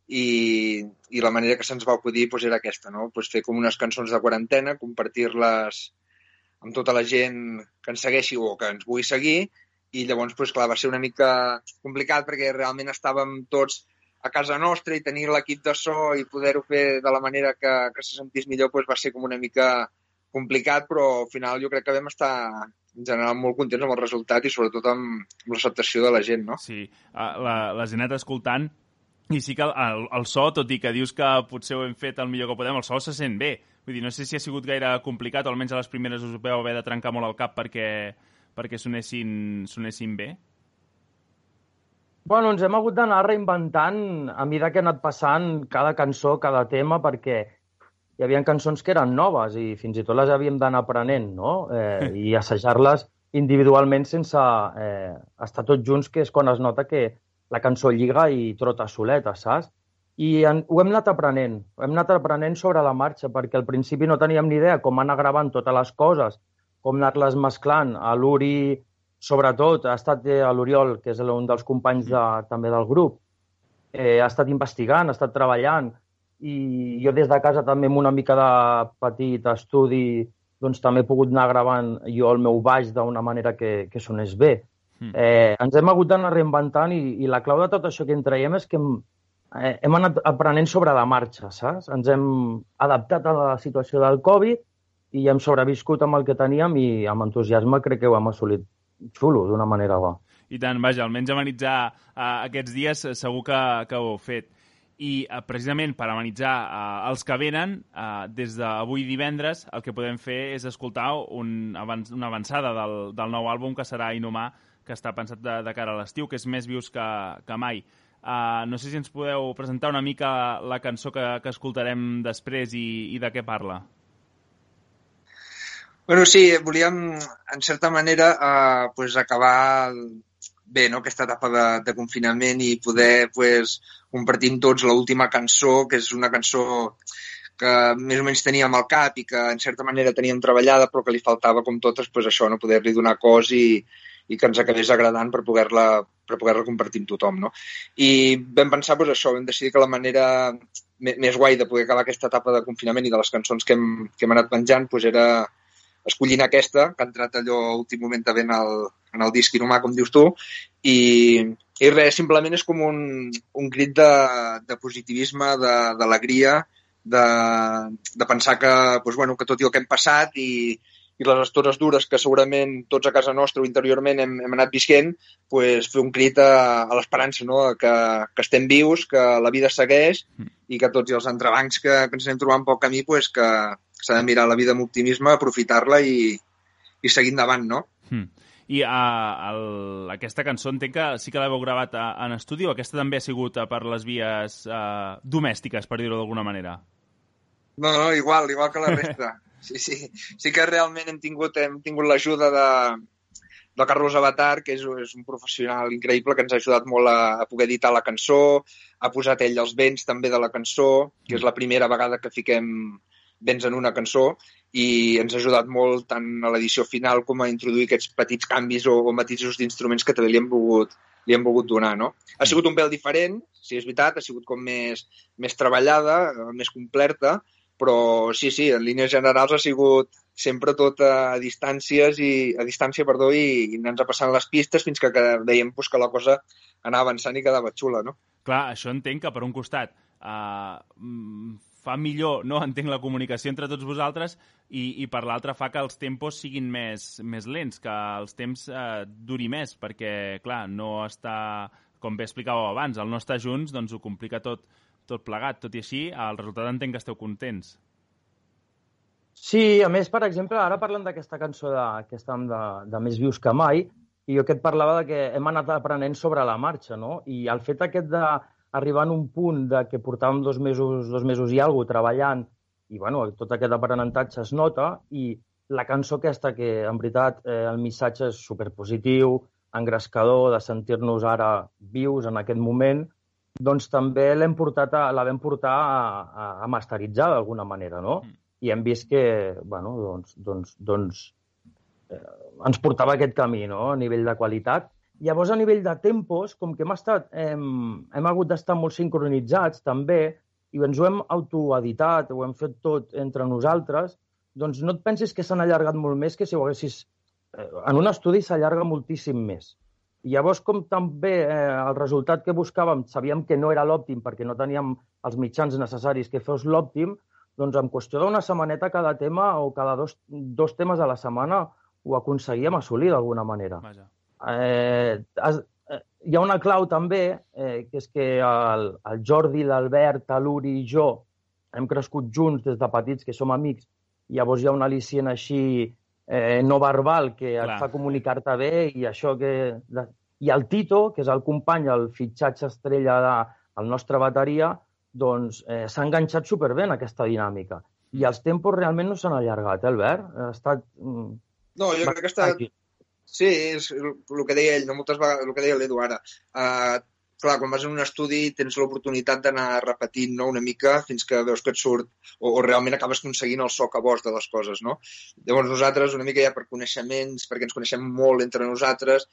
i, i la manera que se'ns va acudir pues, era aquesta, no? pues, fer com unes cançons de quarantena, compartir-les amb tota la gent que ens segueixi o que ens vulgui seguir i llavors, pues, clar, va ser una mica complicat perquè realment estàvem tots a casa nostra i tenir l'equip de so i poder-ho fer de la manera que, que se sentís millor pues, va ser com una mica complicat, però al final jo crec que vam estar en general molt contents amb el resultat i sobretot amb, amb l'acceptació de la gent, no? Sí, la, la gent anat escoltant i sí que el, el, el so, tot i que dius que potser ho hem fet el millor que podem, el so se sent bé. Vull dir, no sé si ha sigut gaire complicat, o almenys a les primeres us veu haver de trencar molt el cap perquè, perquè sonessin, sonessin bé. Bueno, ens hem hagut d'anar reinventant a mesura que ha anat passant cada cançó, cada tema, perquè hi havia cançons que eren noves i fins i tot les havíem d'anar aprenent, no? Eh, I assajar-les individualment sense eh, estar tots junts, que és quan es nota que la cançó lliga i trota soleta, saps? I en, ho hem anat aprenent, ho hem anat aprenent sobre la marxa, perquè al principi no teníem ni idea com anar gravant totes les coses, com anar-les mesclant. A l'Uri, sobretot, ha estat eh, l'Oriol, que és un dels companys de, també del grup, eh, ha estat investigant, ha estat treballant, i jo des de casa també amb una mica de petit estudi doncs també he pogut anar gravant jo el meu baix d'una manera que, que sonés bé. Mm. Eh, ens hem hagut d'anar reinventant i, i la clau de tot això que en traiem és que hem, eh, hem anat aprenent sobre la marxa, saps? Ens hem adaptat a la situació del Covid i hem sobreviscut amb el que teníem i amb entusiasme crec que ho hem assolit xulo, d'una manera bo. I tant, vaja, almenys amenitzar uh, aquests dies segur que, que ho heu fet i eh, precisament per amenitzar eh, els que venen, eh, des d'avui divendres el que podem fer és escoltar un, abans, una avançada del, del nou àlbum que serà Inhumà, que està pensat de, de cara a l'estiu, que és més vius que, que mai. Uh, no sé si ens podeu presentar una mica la cançó que, que escoltarem després i, i de què parla. Bueno, sí, volíem, en certa manera, uh, pues, acabar bé no? aquesta etapa de, de confinament i poder pues, compartir amb tots l'última cançó, que és una cançó que més o menys teníem al cap i que en certa manera teníem treballada però que li faltava com totes pues, això, no poder-li donar cos i, i que ens acabés agradant per poder-la per poder-la compartir amb tothom. No? I vam pensar pues, això, vam decidir que la manera més guai de poder acabar aquesta etapa de confinament i de les cançons que hem, que hem anat penjant pues, era escollint aquesta, que ha entrat allò últim moment en el, en el disc Inhumà, com dius tu, i, i res, simplement és com un, un crit de, de positivisme, d'alegria, de, de, de pensar que, doncs, bueno, que tot i el que hem passat i, i les estones dures que segurament tots a casa nostra o interiorment hem, hem anat visquent, pues, fer un crit a, a l'esperança, no? que, que estem vius, que la vida segueix mm. i que tots els entrebancs que, que ens anem trobant pel camí, pues, que s'ha de mirar la vida amb optimisme, aprofitar-la i, i seguir endavant, no? Mm. I uh, el, aquesta cançó entenc que sí que l'heu gravat a, en estudi o aquesta també ha sigut per les vies uh, domèstiques, per dir-ho d'alguna manera? No, no, igual, igual que la resta. Sí, sí. Sí que realment hem tingut, hem tingut l'ajuda de, de Carlos Avatar, que és, és un professional increïble que ens ha ajudat molt a, a poder editar la cançó, ha posat ell els vents també de la cançó, que és la primera vegada que fiquem vents en una cançó, i ens ha ajudat molt tant a l'edició final com a introduir aquests petits canvis o, o matisos d'instruments que també li hem volgut, li hem volgut donar. No? Ha sigut un pèl diferent, si és veritat, ha sigut com més, més treballada, més completa, però sí, sí, en línies generals ha sigut sempre tot a distàncies i a distància, perdó, i, i anant passant les pistes fins que, veiem pues, que la cosa anava avançant i quedava xula, no? Clar, això entenc que per un costat uh, fa millor, no entenc, la comunicació entre tots vosaltres i, i per l'altra fa que els tempos siguin més, més lents, que els temps eh, duri més, perquè, clar, no està, com bé explicàveu abans, el no estar junts doncs ho complica tot, tot plegat. Tot i així, el resultat entenc que esteu contents. Sí, a més, per exemple, ara parlant d'aquesta cançó de, que estàvem de, de Més vius que mai, i jo que et parlava de que hem anat aprenent sobre la marxa, no? I el fet aquest de arribant a un punt de que portàvem dos mesos, dos mesos i alguna treballant i bueno, tot aquest aprenentatge es nota i la cançó aquesta que en veritat eh, el missatge és superpositiu, engrescador, de sentir-nos ara vius en aquest moment, doncs també l'hem portat a, la vam portar a, a, a masteritzar d'alguna manera, no? Mm. I hem vist que, bueno, doncs, doncs, doncs eh, ens portava aquest camí, no?, a nivell de qualitat. Llavors, a nivell de tempos, com que hem, estat, hem, hem hagut d'estar molt sincronitzats també, i ens ho hem autoeditat, ho hem fet tot entre nosaltres, doncs no et pensis que s'han allargat molt més que si ho haguessis... Eh, en un estudi s'allarga moltíssim més. I llavors, com també eh, el resultat que buscàvem sabíem que no era l'òptim perquè no teníem els mitjans necessaris que fos l'òptim, doncs en qüestió d'una setmaneta cada tema o cada dos, dos temes a la setmana ho aconseguíem assolir d'alguna manera. Vaja. Eh, has, eh, hi ha una clau també, eh, que és que el, el Jordi, l'Albert, l'Uri i jo hem crescut junts des de petits, que som amics, i llavors hi ha un al·licient així eh, no verbal que Clar. et fa comunicar-te bé i això que... I el Tito, que és el company, el fitxatge estrella de, el nostre bateria, doncs eh, s'ha enganxat superbé en aquesta dinàmica. I els tempos realment no s'han allargat, eh, Albert? Ha estat... Mm, no, jo crec que ha estat, Sí, és el que deia ell, no moltes vegades, el que deia l'Edu ara. Uh, clar, quan vas en un estudi tens l'oportunitat d'anar repetint no, una mica fins que veus que et surt o, o realment acabes aconseguint el so que vols de les coses, no? Llavors nosaltres, una mica ja per coneixements, perquè ens coneixem molt entre nosaltres,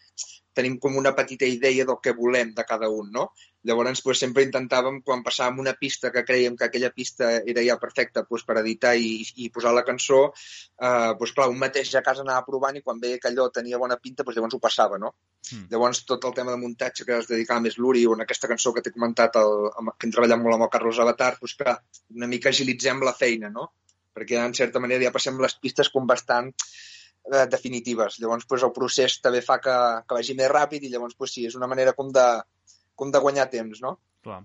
tenim com una petita idea del que volem de cada un, no? Llavors, pues, sempre intentàvem, quan passàvem una pista que creiem que aquella pista era ja perfecta pues, per editar i, i posar la cançó, eh, pues, clar, un mateix a casa anava provant i quan veia que allò tenia bona pinta, pues, llavors ho passava, no? Mm. Llavors, tot el tema de muntatge que es dedicava més l'Uri o en aquesta cançó que t'he comentat, el, que hem treballat molt amb el Carlos Avatar, pues, clar, una mica agilitzem la feina, no? Perquè, en certa manera, ja passem les pistes com bastant eh, definitives. Llavors, pues, el procés també fa que, que vagi més ràpid i llavors, pues, sí, és una manera com de, com de guanyar temps, no? Clar.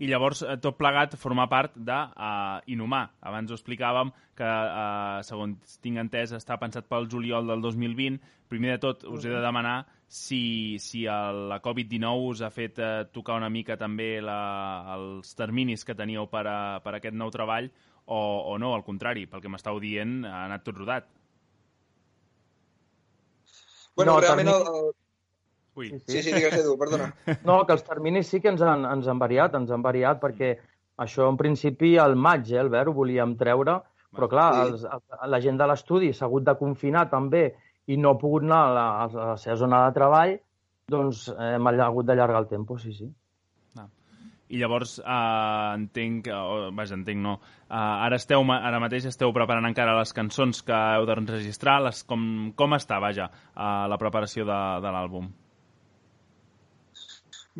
I llavors eh, tot plegat forma part de uh, Inhumà. Abans ho explicàvem que, uh, segons tinc entès, està pensat pel juliol del 2020. Primer de tot, us he de demanar si, si el, la Covid-19 us ha fet uh, tocar una mica també la, els terminis que teníeu per, a, per a aquest nou treball o, o no, al contrari, pel que m'estàu dient, ha anat tot rodat. Bueno, no, realment termini... el, Ui. Sí, sí, sí digues, Edu, perdona. No, que els terminis sí que ens han, ens han variat, ens han variat perquè això en principi al maig, eh, Albert, ho volíem treure, però clar, sí. els, la gent de l'estudi s'ha hagut de confinar també i no ha pogut anar a la, a la seva zona de treball, doncs eh, hem hagut d'allargar el temps, sí, sí. I llavors eh, entenc, oh, vaja, entenc no, eh, ara, esteu, ara mateix esteu preparant encara les cançons que heu d'enregistrar, les, com, com està, vaja, eh, la preparació de, de l'àlbum?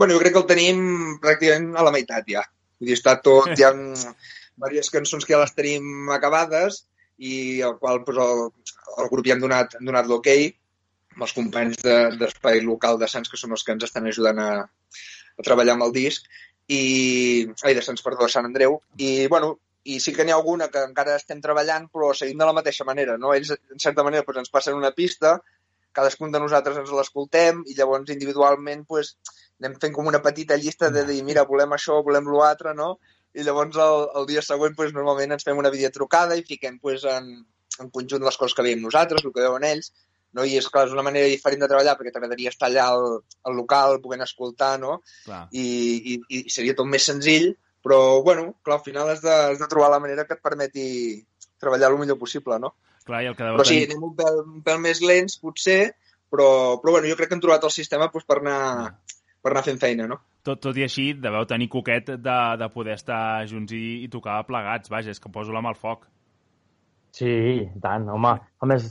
bueno, jo crec que el tenim pràcticament a la meitat ja. Vull dir, està tot, hi ha diverses cançons que ja les tenim acabades i al qual pues, el, el grup ja hem donat, hem donat l'hoquei okay, amb els companys d'Espai de, Local de Sants, que són els que ens estan ajudant a, a treballar amb el disc, i... Ai, de Sants, perdó, Sant Andreu. I, bueno, i sí que n'hi ha alguna que encara estem treballant, però seguim de la mateixa manera, no? Ells, en certa manera, pues, ens passen una pista, cadascun de nosaltres ens l'escoltem i llavors individualment pues, anem fent com una petita llista de dir, mira, volem això, volem l'altre, no? I llavors el, el dia següent pues, normalment ens fem una videotrucada i fiquem pues, en, en conjunt les coses que veiem nosaltres, el que veuen ells, no? i és clar, és una manera diferent de treballar perquè t'agradaria estar allà al, al local, podent escoltar, no? I, i, I seria tot més senzill, però, bueno, clar, al final has de, has de trobar la manera que et permeti treballar el millor possible, no? Clar, i el que però sí, anem un pèl, un pèl més lents, potser, però, però bueno, jo crec que hem trobat el sistema pues, per anar... Mm per anar fent feina, no? Tot, tot i així, deveu tenir coquet de, de poder estar junts i, i tocar plegats. Vaja, és que poso la mà al foc. Sí, tant, home. A més,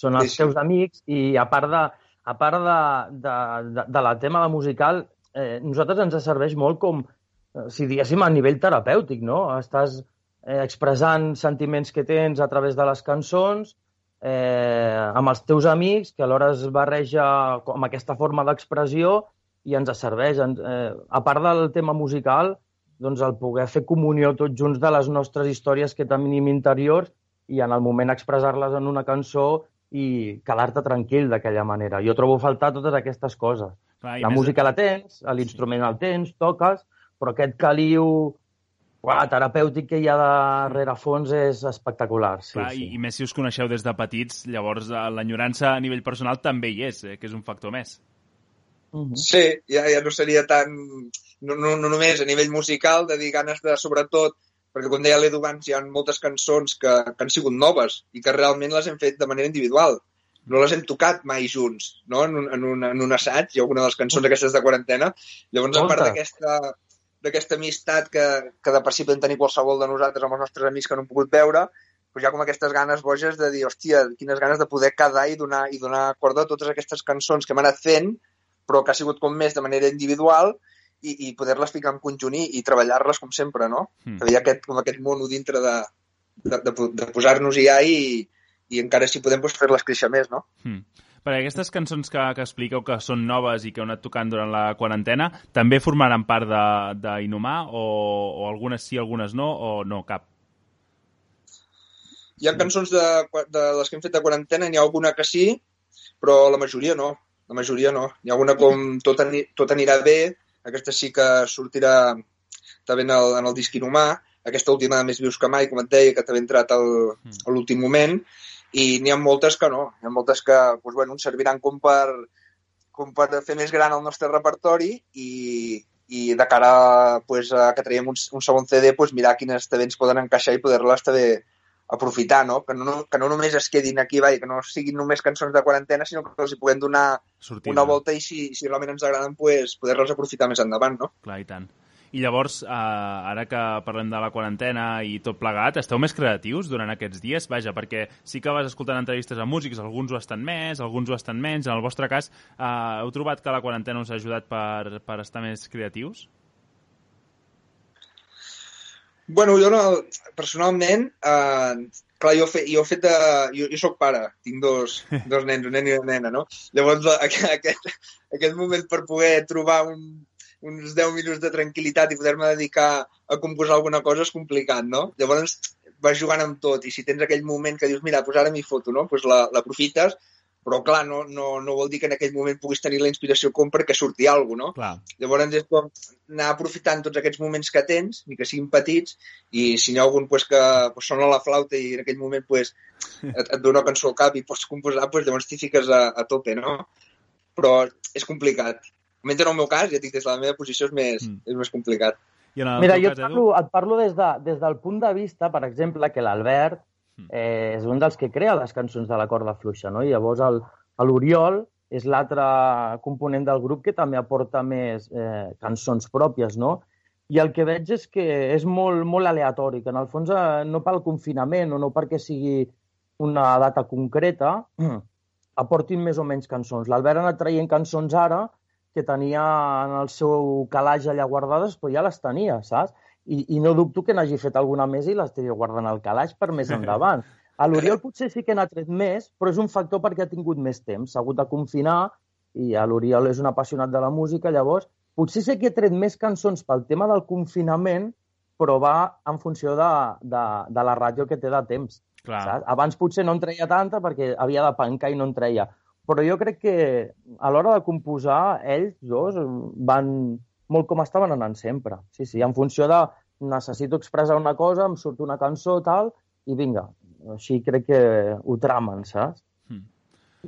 són els sí, teus amics i a part de, a part de, de, de, de la tema de musical, eh, nosaltres ens serveix molt com, eh, si diguéssim, a nivell terapèutic, no? Estàs eh, expressant sentiments que tens a través de les cançons, eh, amb els teus amics, que alhora es barreja amb aquesta forma d'expressió i ens serveix. Eh, a part del tema musical, doncs el poder fer comunió tots junts de les nostres històries que tenim interiors i en el moment expressar-les en una cançó i quedar-te tranquil d'aquella manera. Jo trobo faltar totes aquestes coses. Clar, la música la tens, l'instrument el tens, toques, però aquest caliu uah, terapèutic que hi ha darrere fons és espectacular. Sí, Clar, sí. I, I més si us coneixeu des de petits, llavors eh, l'enyorança a nivell personal també hi és, eh, que és un factor més. Uh -huh. Sí, ja, ja no seria tan... No, no, no només a nivell musical, de dir ganes de, sobretot, perquè com deia l'Edu abans, hi ha moltes cançons que, que han sigut noves i que realment les hem fet de manera individual. No les hem tocat mai junts, no? En un, en un, en un assaig, ha alguna de les cançons aquestes de quarantena. Llavors, a part d'aquesta d'aquesta amistat que, que de per si podem tenir qualsevol de nosaltres amb els nostres amics que no hem pogut veure, doncs hi ha com aquestes ganes boges de dir, hòstia, quines ganes de poder quedar i donar, i donar corda a totes aquestes cançons que hem anat fent però que ha sigut com més de manera individual i, i poder-les ficar en conjunt i, i treballar-les com sempre, no? Mm. Hi ha aquest, com aquest mono dintre de, de, de, de posar-nos-hi ja i, i encara si podem doncs, fer-les créixer més, no? Mm. Perquè aquestes cançons que, que expliqueu que són noves i que heu anat tocant durant la quarantena també formaran part d'Inhumà o, o algunes sí, algunes no, o no, cap? Hi ha cançons de, de les que hem fet de quarantena, n'hi ha alguna que sí, però la majoria no la majoria no. Hi ha alguna com tot, ani, tot anirà bé, aquesta sí que sortirà també en el, en el disc inhumà, aquesta última més vius que mai, com et deia, que també ha entrat al, mm. a l'últim moment, i n'hi ha moltes que no. Hi ha moltes que doncs, bueno, ens serviran com per, com per fer més gran el nostre repertori i, i de cara pues, a que traiem un, un segon CD, pues, mirar quines també ens poden encaixar i poder-les també aprofitar, no? Que, no, que no només es quedin aquí, vai, que no siguin només cançons de quarantena, sinó que els hi puguem donar Sortida. una volta i si, si realment ens agraden, pues, poder-les aprofitar més endavant, no? Clar, i tant. I llavors, eh, ara que parlem de la quarantena i tot plegat, esteu més creatius durant aquests dies? Vaja, perquè sí que vas escoltant entrevistes a músics, alguns ho estan més, alguns ho estan menys. En el vostre cas, eh, heu trobat que la quarantena us ha ajudat per, per estar més creatius? Bueno, jo no, personalment, eh, clar, jo, fe, jo he fet de... Jo, jo sóc pare, tinc dos, dos nens, un nen i una nena, no? Llavors, aquest, aquest moment per poder trobar un, uns 10 minuts de tranquil·litat i poder-me dedicar a composar alguna cosa és complicat, no? Llavors vas jugant amb tot i si tens aquell moment que dius, mira, pues ara m'hi foto, no? Pues l'aprofites, però clar, no, no, no vol dir que en aquell moment puguis tenir la inspiració com perquè surti alguna cosa, no? Clar. Llavors és com anar aprofitant tots aquests moments que tens, ni que siguin petits, i si n'hi ha algun pues, que pues, sona la flauta i en aquell moment pues, et, et dona una cançó al cap i pots composar, pues, llavors t'hi fiques a, a tope, no? Però és complicat. Almenys en el meu cas, ja dic, des de la meva posició és més, mm. és més complicat. I Mira, jo cas, et parlo, et parlo des, de, des del punt de vista, per exemple, que l'Albert eh, és un dels que crea les cançons de la corda fluixa, no? I llavors l'Oriol és l'altre component del grup que també aporta més eh, cançons pròpies, no? I el que veig és que és molt, molt aleatori, que en el fons eh, no pel confinament o no perquè sigui una data concreta, aportin més o menys cançons. L'Albert ha anat traient cançons ara que tenia en el seu calaix allà guardades, però ja les tenia, saps? I, i no dubto que n'hagi fet alguna més i l'estigui guardant al calaix per més endavant. A l'Oriol potser sí que n'ha tret més, però és un factor perquè ha tingut més temps. S'ha hagut de confinar i a l'Oriol és un apassionat de la música, llavors potser sí que ha tret més cançons pel tema del confinament, però va en funció de, de, de la ràdio que té de temps. Clar. Saps? Abans potser no en treia tanta perquè havia de pencar i no en treia. Però jo crec que a l'hora de composar, ells dos van molt com estaven anant sempre. Sí, sí, en funció de necessito expressar una cosa, em surt una cançó, tal, i vinga. Així crec que ho tramen, saps?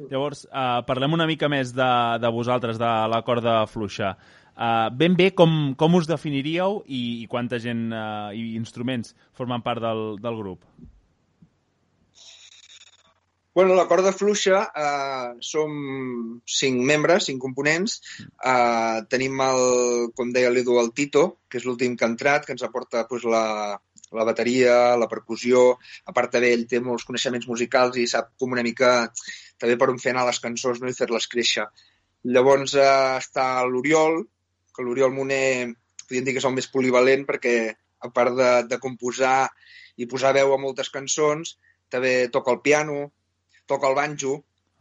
Llavors, uh, parlem una mica més de, de vosaltres, de la corda fluixa. Uh, ben bé, com, com us definiríeu i, i quanta gent uh, i instruments formen part del, del grup? Bueno, la corda fluixa eh, som cinc membres, cinc components. Eh, tenim, el, com deia l'Edu, el Tito, que és l'últim que ha entrat, que ens aporta pues, la, la bateria, la percussió. A part també ell té molts coneixements musicals i sap com una mica també per on fer anar les cançons no? i fer-les créixer. Llavors eh, està l'Oriol, que l'Oriol Moner podríem dir que és el més polivalent perquè a part de, de composar i posar veu a moltes cançons, també toca el piano, toca el banjo,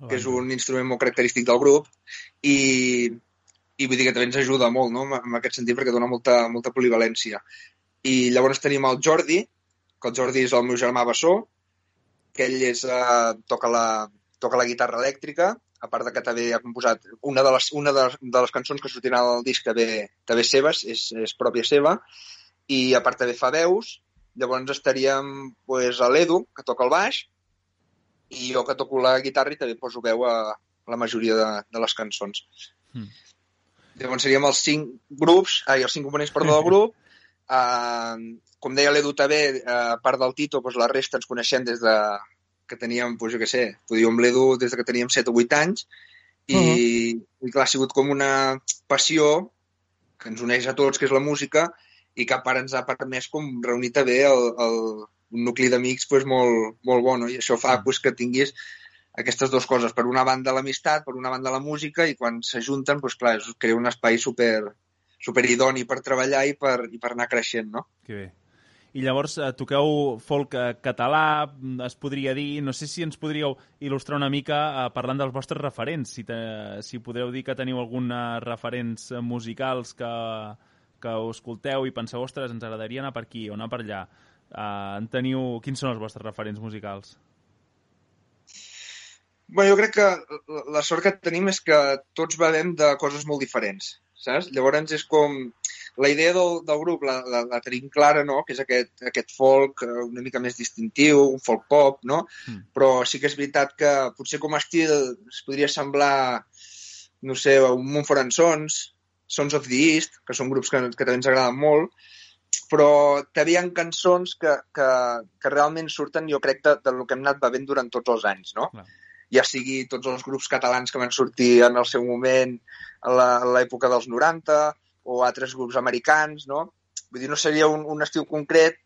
que és un instrument molt característic del grup, i, i vull dir que també ens ajuda molt, no?, en aquest sentit, perquè dona molta, molta polivalència. I llavors tenim el Jordi, que el Jordi és el meu germà Bessó, que ell és, eh, toca, la, toca la guitarra elèctrica, a part de que també ha composat una de les, una de, de les cançons que sortiran al disc també, també seves, és, és pròpia seva, i a part també fa veus, llavors estaríem pues, a l'Edu, que toca el baix, i jo que toco la guitarra i també poso veu a la majoria de, de les cançons. Mm. Llavors seríem els cinc grups, ai, els cinc components, perdó, del grup. Uh, com deia l'Edu també, uh, a part del Tito, doncs la resta ens coneixem des de que teníem, doncs jo què sé, podíem amb l'Edu des de que teníem 7 o 8 anys, i, uh -huh. i clar, ha sigut com una passió que ens uneix a tots, que és la música, i que a part ens ha permès com reunir també el, el, un nucli d'amics pues, molt, molt bo, no? i això fa pues, que tinguis aquestes dues coses. Per una banda l'amistat, per una banda la música, i quan s'ajunten, pues, clar, es crea un espai super, super idoni per treballar i per, i per anar creixent, no? Que bé. I llavors eh, toqueu folk eh, català, mm, es podria dir, no sé si ens podríeu il·lustrar una mica eh, parlant dels vostres referents, si, te, si podreu dir que teniu alguna referents musicals que, que escolteu i penseu, ostres, ens agradaria anar per aquí o anar per allà. Uh, en teniu... Quins són els vostres referents musicals? Bé, jo crec que la sort que tenim és que tots bevem de coses molt diferents, saps? Llavors és com... La idea del, del grup la, la, la tenim clara, no?, que és aquest, aquest folk eh, una mica més distintiu, un folk pop, no? Mm. Però sí que és veritat que potser com a estil es podria semblar, no sé, un Montfort Sons, Sons of the East, que són grups que, que també ens agraden molt, però també hi ha cançons que, que, que realment surten, jo crec, de, de lo que hem anat bevent durant tots els anys, no? Clar. Ja sigui tots els grups catalans que van sortir en el seu moment a l'època dels 90 o altres grups americans, no? Vull dir, no seria un, un estil concret,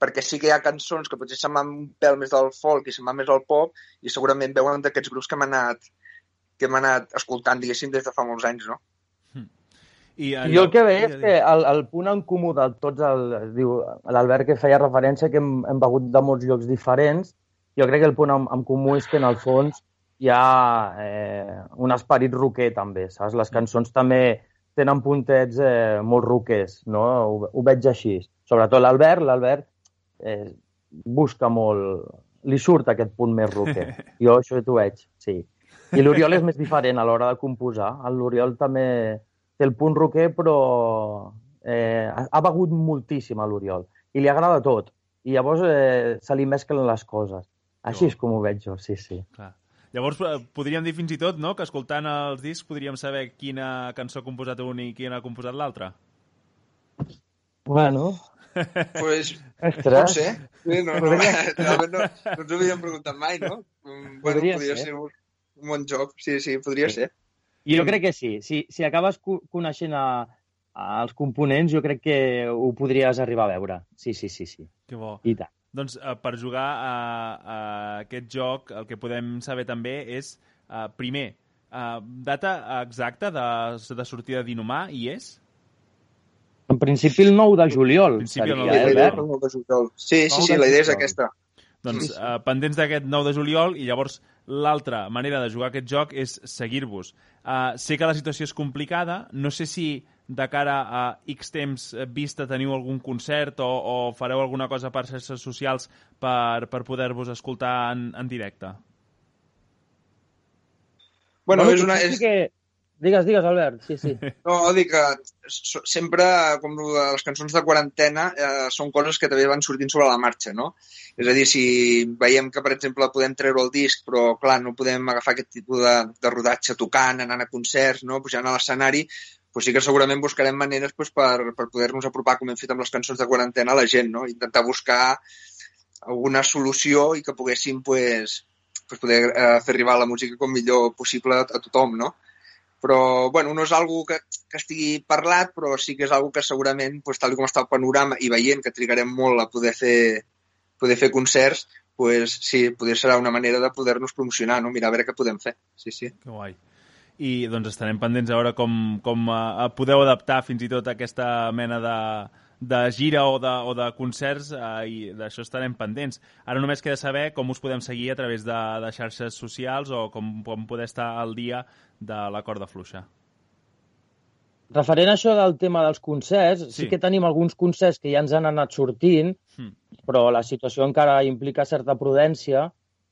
perquè sí que hi ha cançons que potser se'n van un pèl més del folk i se'n van més al pop i segurament veuen d'aquests grups que hem anat que hem anat escoltant, diguéssim, des de fa molts anys, no? I, I jo el que veia és que el, el punt en comú de tots, el, diu l'Albert que feia referència que hem, hem begut de molts llocs diferents, jo crec que el punt en, en comú és que en el fons hi ha eh, un esperit roquer també, saps? Les cançons també tenen puntets eh, molt roquers, no? Ho, ho veig així. Sobretot l'Albert, l'Albert eh, busca molt... Li surt aquest punt més roquer. Jo això t'ho veig, sí. I l'Oriol és més diferent a l'hora de composar. L'Oriol també té el punt roquer, però eh, ha ha begut moltíssim a l'Oriol. I li agrada tot. I llavors eh, se li mesclen les coses. Així és com ho veig jo, sí, sí. Clar. Llavors, eh, podríem dir fins i tot, no?, que escoltant els discs podríem saber quina cançó ha composat un i quina ha composat l'altre. Bueno, Pues, ostres. pot ser. Sí, no, no, Podria- realment no, no ens ho havíem preguntat mai, no? Bueno, Podria podria ser. ser un, un bon joc. Sí, sí, podria Sí. ser. Jo crec que sí. Si, si acabes co- coneixent a, a els components, jo crec que ho podries arribar a veure. Sí, sí, sí, sí. Que bo. I tant. Doncs eh, per jugar a, a aquest joc el que podem saber també és, eh, primer, eh, data exacta de, de sortida d'Inhumà i és? En principi el 9 de juliol principi el seria, 9 de eh, La idea és Albert? el 9 de juliol. Sí, sí, 9 sí, de la idea és juliol. aquesta. Doncs Sí, sí. eh, pendents d'aquest 9 de juliol i llavors l'altra manera de jugar aquest joc és seguir-vos. Eh, sé que la situació és complicada, no sé si de cara a X temps eh, vista teniu algun concert o, o fareu alguna cosa per xarxes socials per, per poder-vos escoltar en, en directe. Bueno, és potser una... sí És, Que... Digues, digues, Albert. Sí, sí. No, dic que sempre, com les cançons de quarantena, eh, són coses que també van sortint sobre la marxa, no? És a dir, si veiem que, per exemple, podem treure el disc, però, clar, no podem agafar aquest tipus de, de rodatge tocant, anant a concerts, no? pujant a l'escenari, doncs sí que segurament buscarem maneres doncs, per, per poder-nos apropar, com hem fet amb les cançons de quarantena, a la gent, no? Intentar buscar alguna solució i que poguéssim pues, pues poder eh, fer arribar la música com millor possible a tothom, no? Però bueno, no és algo que, que estigui parlat, però sí que és algo que segurament, pues, tal com està el panorama i veient que trigarem molt a poder fer, poder fer concerts, pues, sí, poder serà una manera de poder-nos promocionar, no? mirar a veure què podem fer. Sí, sí. Que guai. I doncs estarem pendents a veure com, com uh, podeu adaptar fins i tot aquesta mena de, de gira o de, o de concerts uh, i d'això estarem pendents. Ara només queda saber com us podem seguir a través de, de xarxes socials o com, com poder estar al dia de la corda fluixa. Referent a això del tema dels concerts, sí, Sí. que tenim alguns concerts que ja ens han anat sortint, Hmm. però la situació encara implica certa prudència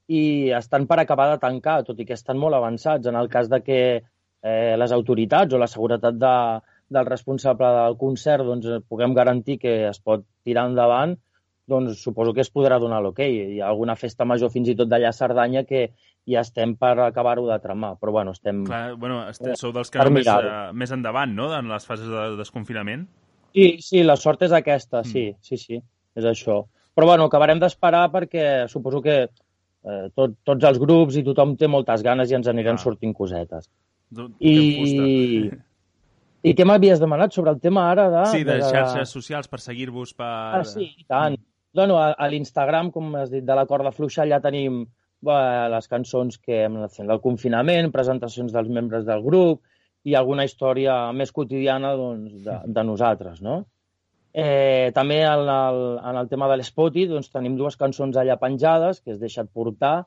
i estan per acabar de tancar, tot i que estan molt avançats. En el cas de que eh, les autoritats o la seguretat de, del responsable del concert doncs, eh, puguem garantir que es pot tirar endavant, doncs suposo que es podrà donar l'hoquei. Hi ha alguna festa major fins i tot d'allà a Cerdanya que ja estem per acabar-ho de tramar, però bueno, estem... Clar, bueno, est- Eh, sou dels que més, uh, més endavant, no?, en les fases de desconfinament. Sí, sí, la sort és aquesta, Mm. sí, sí, sí, és això. Però bueno, acabarem d'esperar perquè suposo que eh, tot, tots els grups i tothom té moltes ganes i ens aniran Ah. sortint cosetes. I. I què m'havies demanat sobre el tema ara de... Sí, de de- xarxes socials per seguir-vos per... Ah, sí, i tant. Bueno, a, a l'Instagram, com has dit, de la corda fluixa, allà tenim bé, les cançons que hem anat fent del confinament, presentacions dels membres del grup i alguna història més quotidiana doncs, de, de nosaltres, no? Eh, també en el, en el tema de l'Spotty doncs, tenim dues cançons allà penjades, que es deixat portar.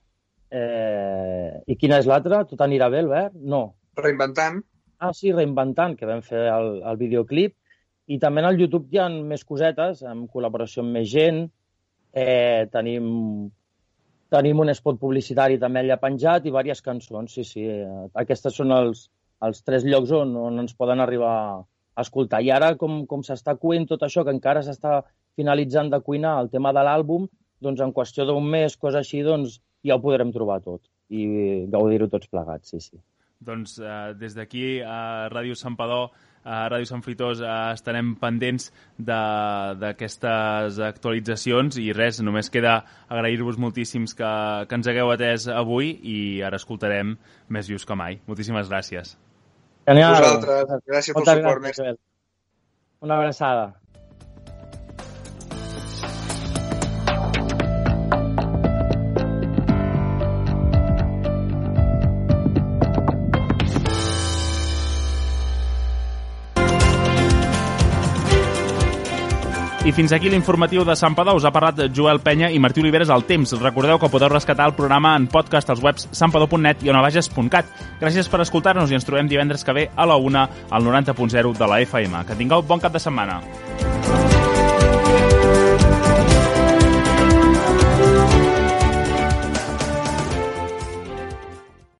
Eh, I quina és l'altra? Tot anirà bé, Albert? No. Reinventant. Ah, sí, Reinventant, que vam fer el, el videoclip. I també en el YouTube hi ha més cosetes, en col·laboració amb més gent. Eh, tenim, tenim un spot publicitari també allà penjat i diverses cançons, sí, sí. Aquestes són els, els tres llocs on, on ens poden arribar a escoltar. I ara, com, com s'està cuent tot això, que encara s'està finalitzant de cuinar el tema de l'àlbum, doncs en qüestió d'un mes, cosa així, doncs ja ho podrem trobar tot i gaudir-ho tots plegats, sí, sí. Doncs eh, des d'aquí a Ràdio Santpedor a Ràdio Sant Fritós eh, estarem pendents d'aquestes actualitzacions i res, només queda agrair-vos moltíssims que, que ens hagueu atès avui i ara escoltarem més vius que mai. Moltíssimes gràcies. Genial. Vosaltres, gràcies pel suport. Gràcies, Una abraçada. Fins aquí l'informatiu de Sant Padó. Us ha parlat Joel Penya i Martí Oliveres al temps. Recordeu que podeu rescatar el programa en podcast als webs santpadó.net i onavages.cat. Gràcies per escoltar-nos i ens trobem divendres que ve a la una al 90.0 de la FM. Que tingueu bon cap de setmana.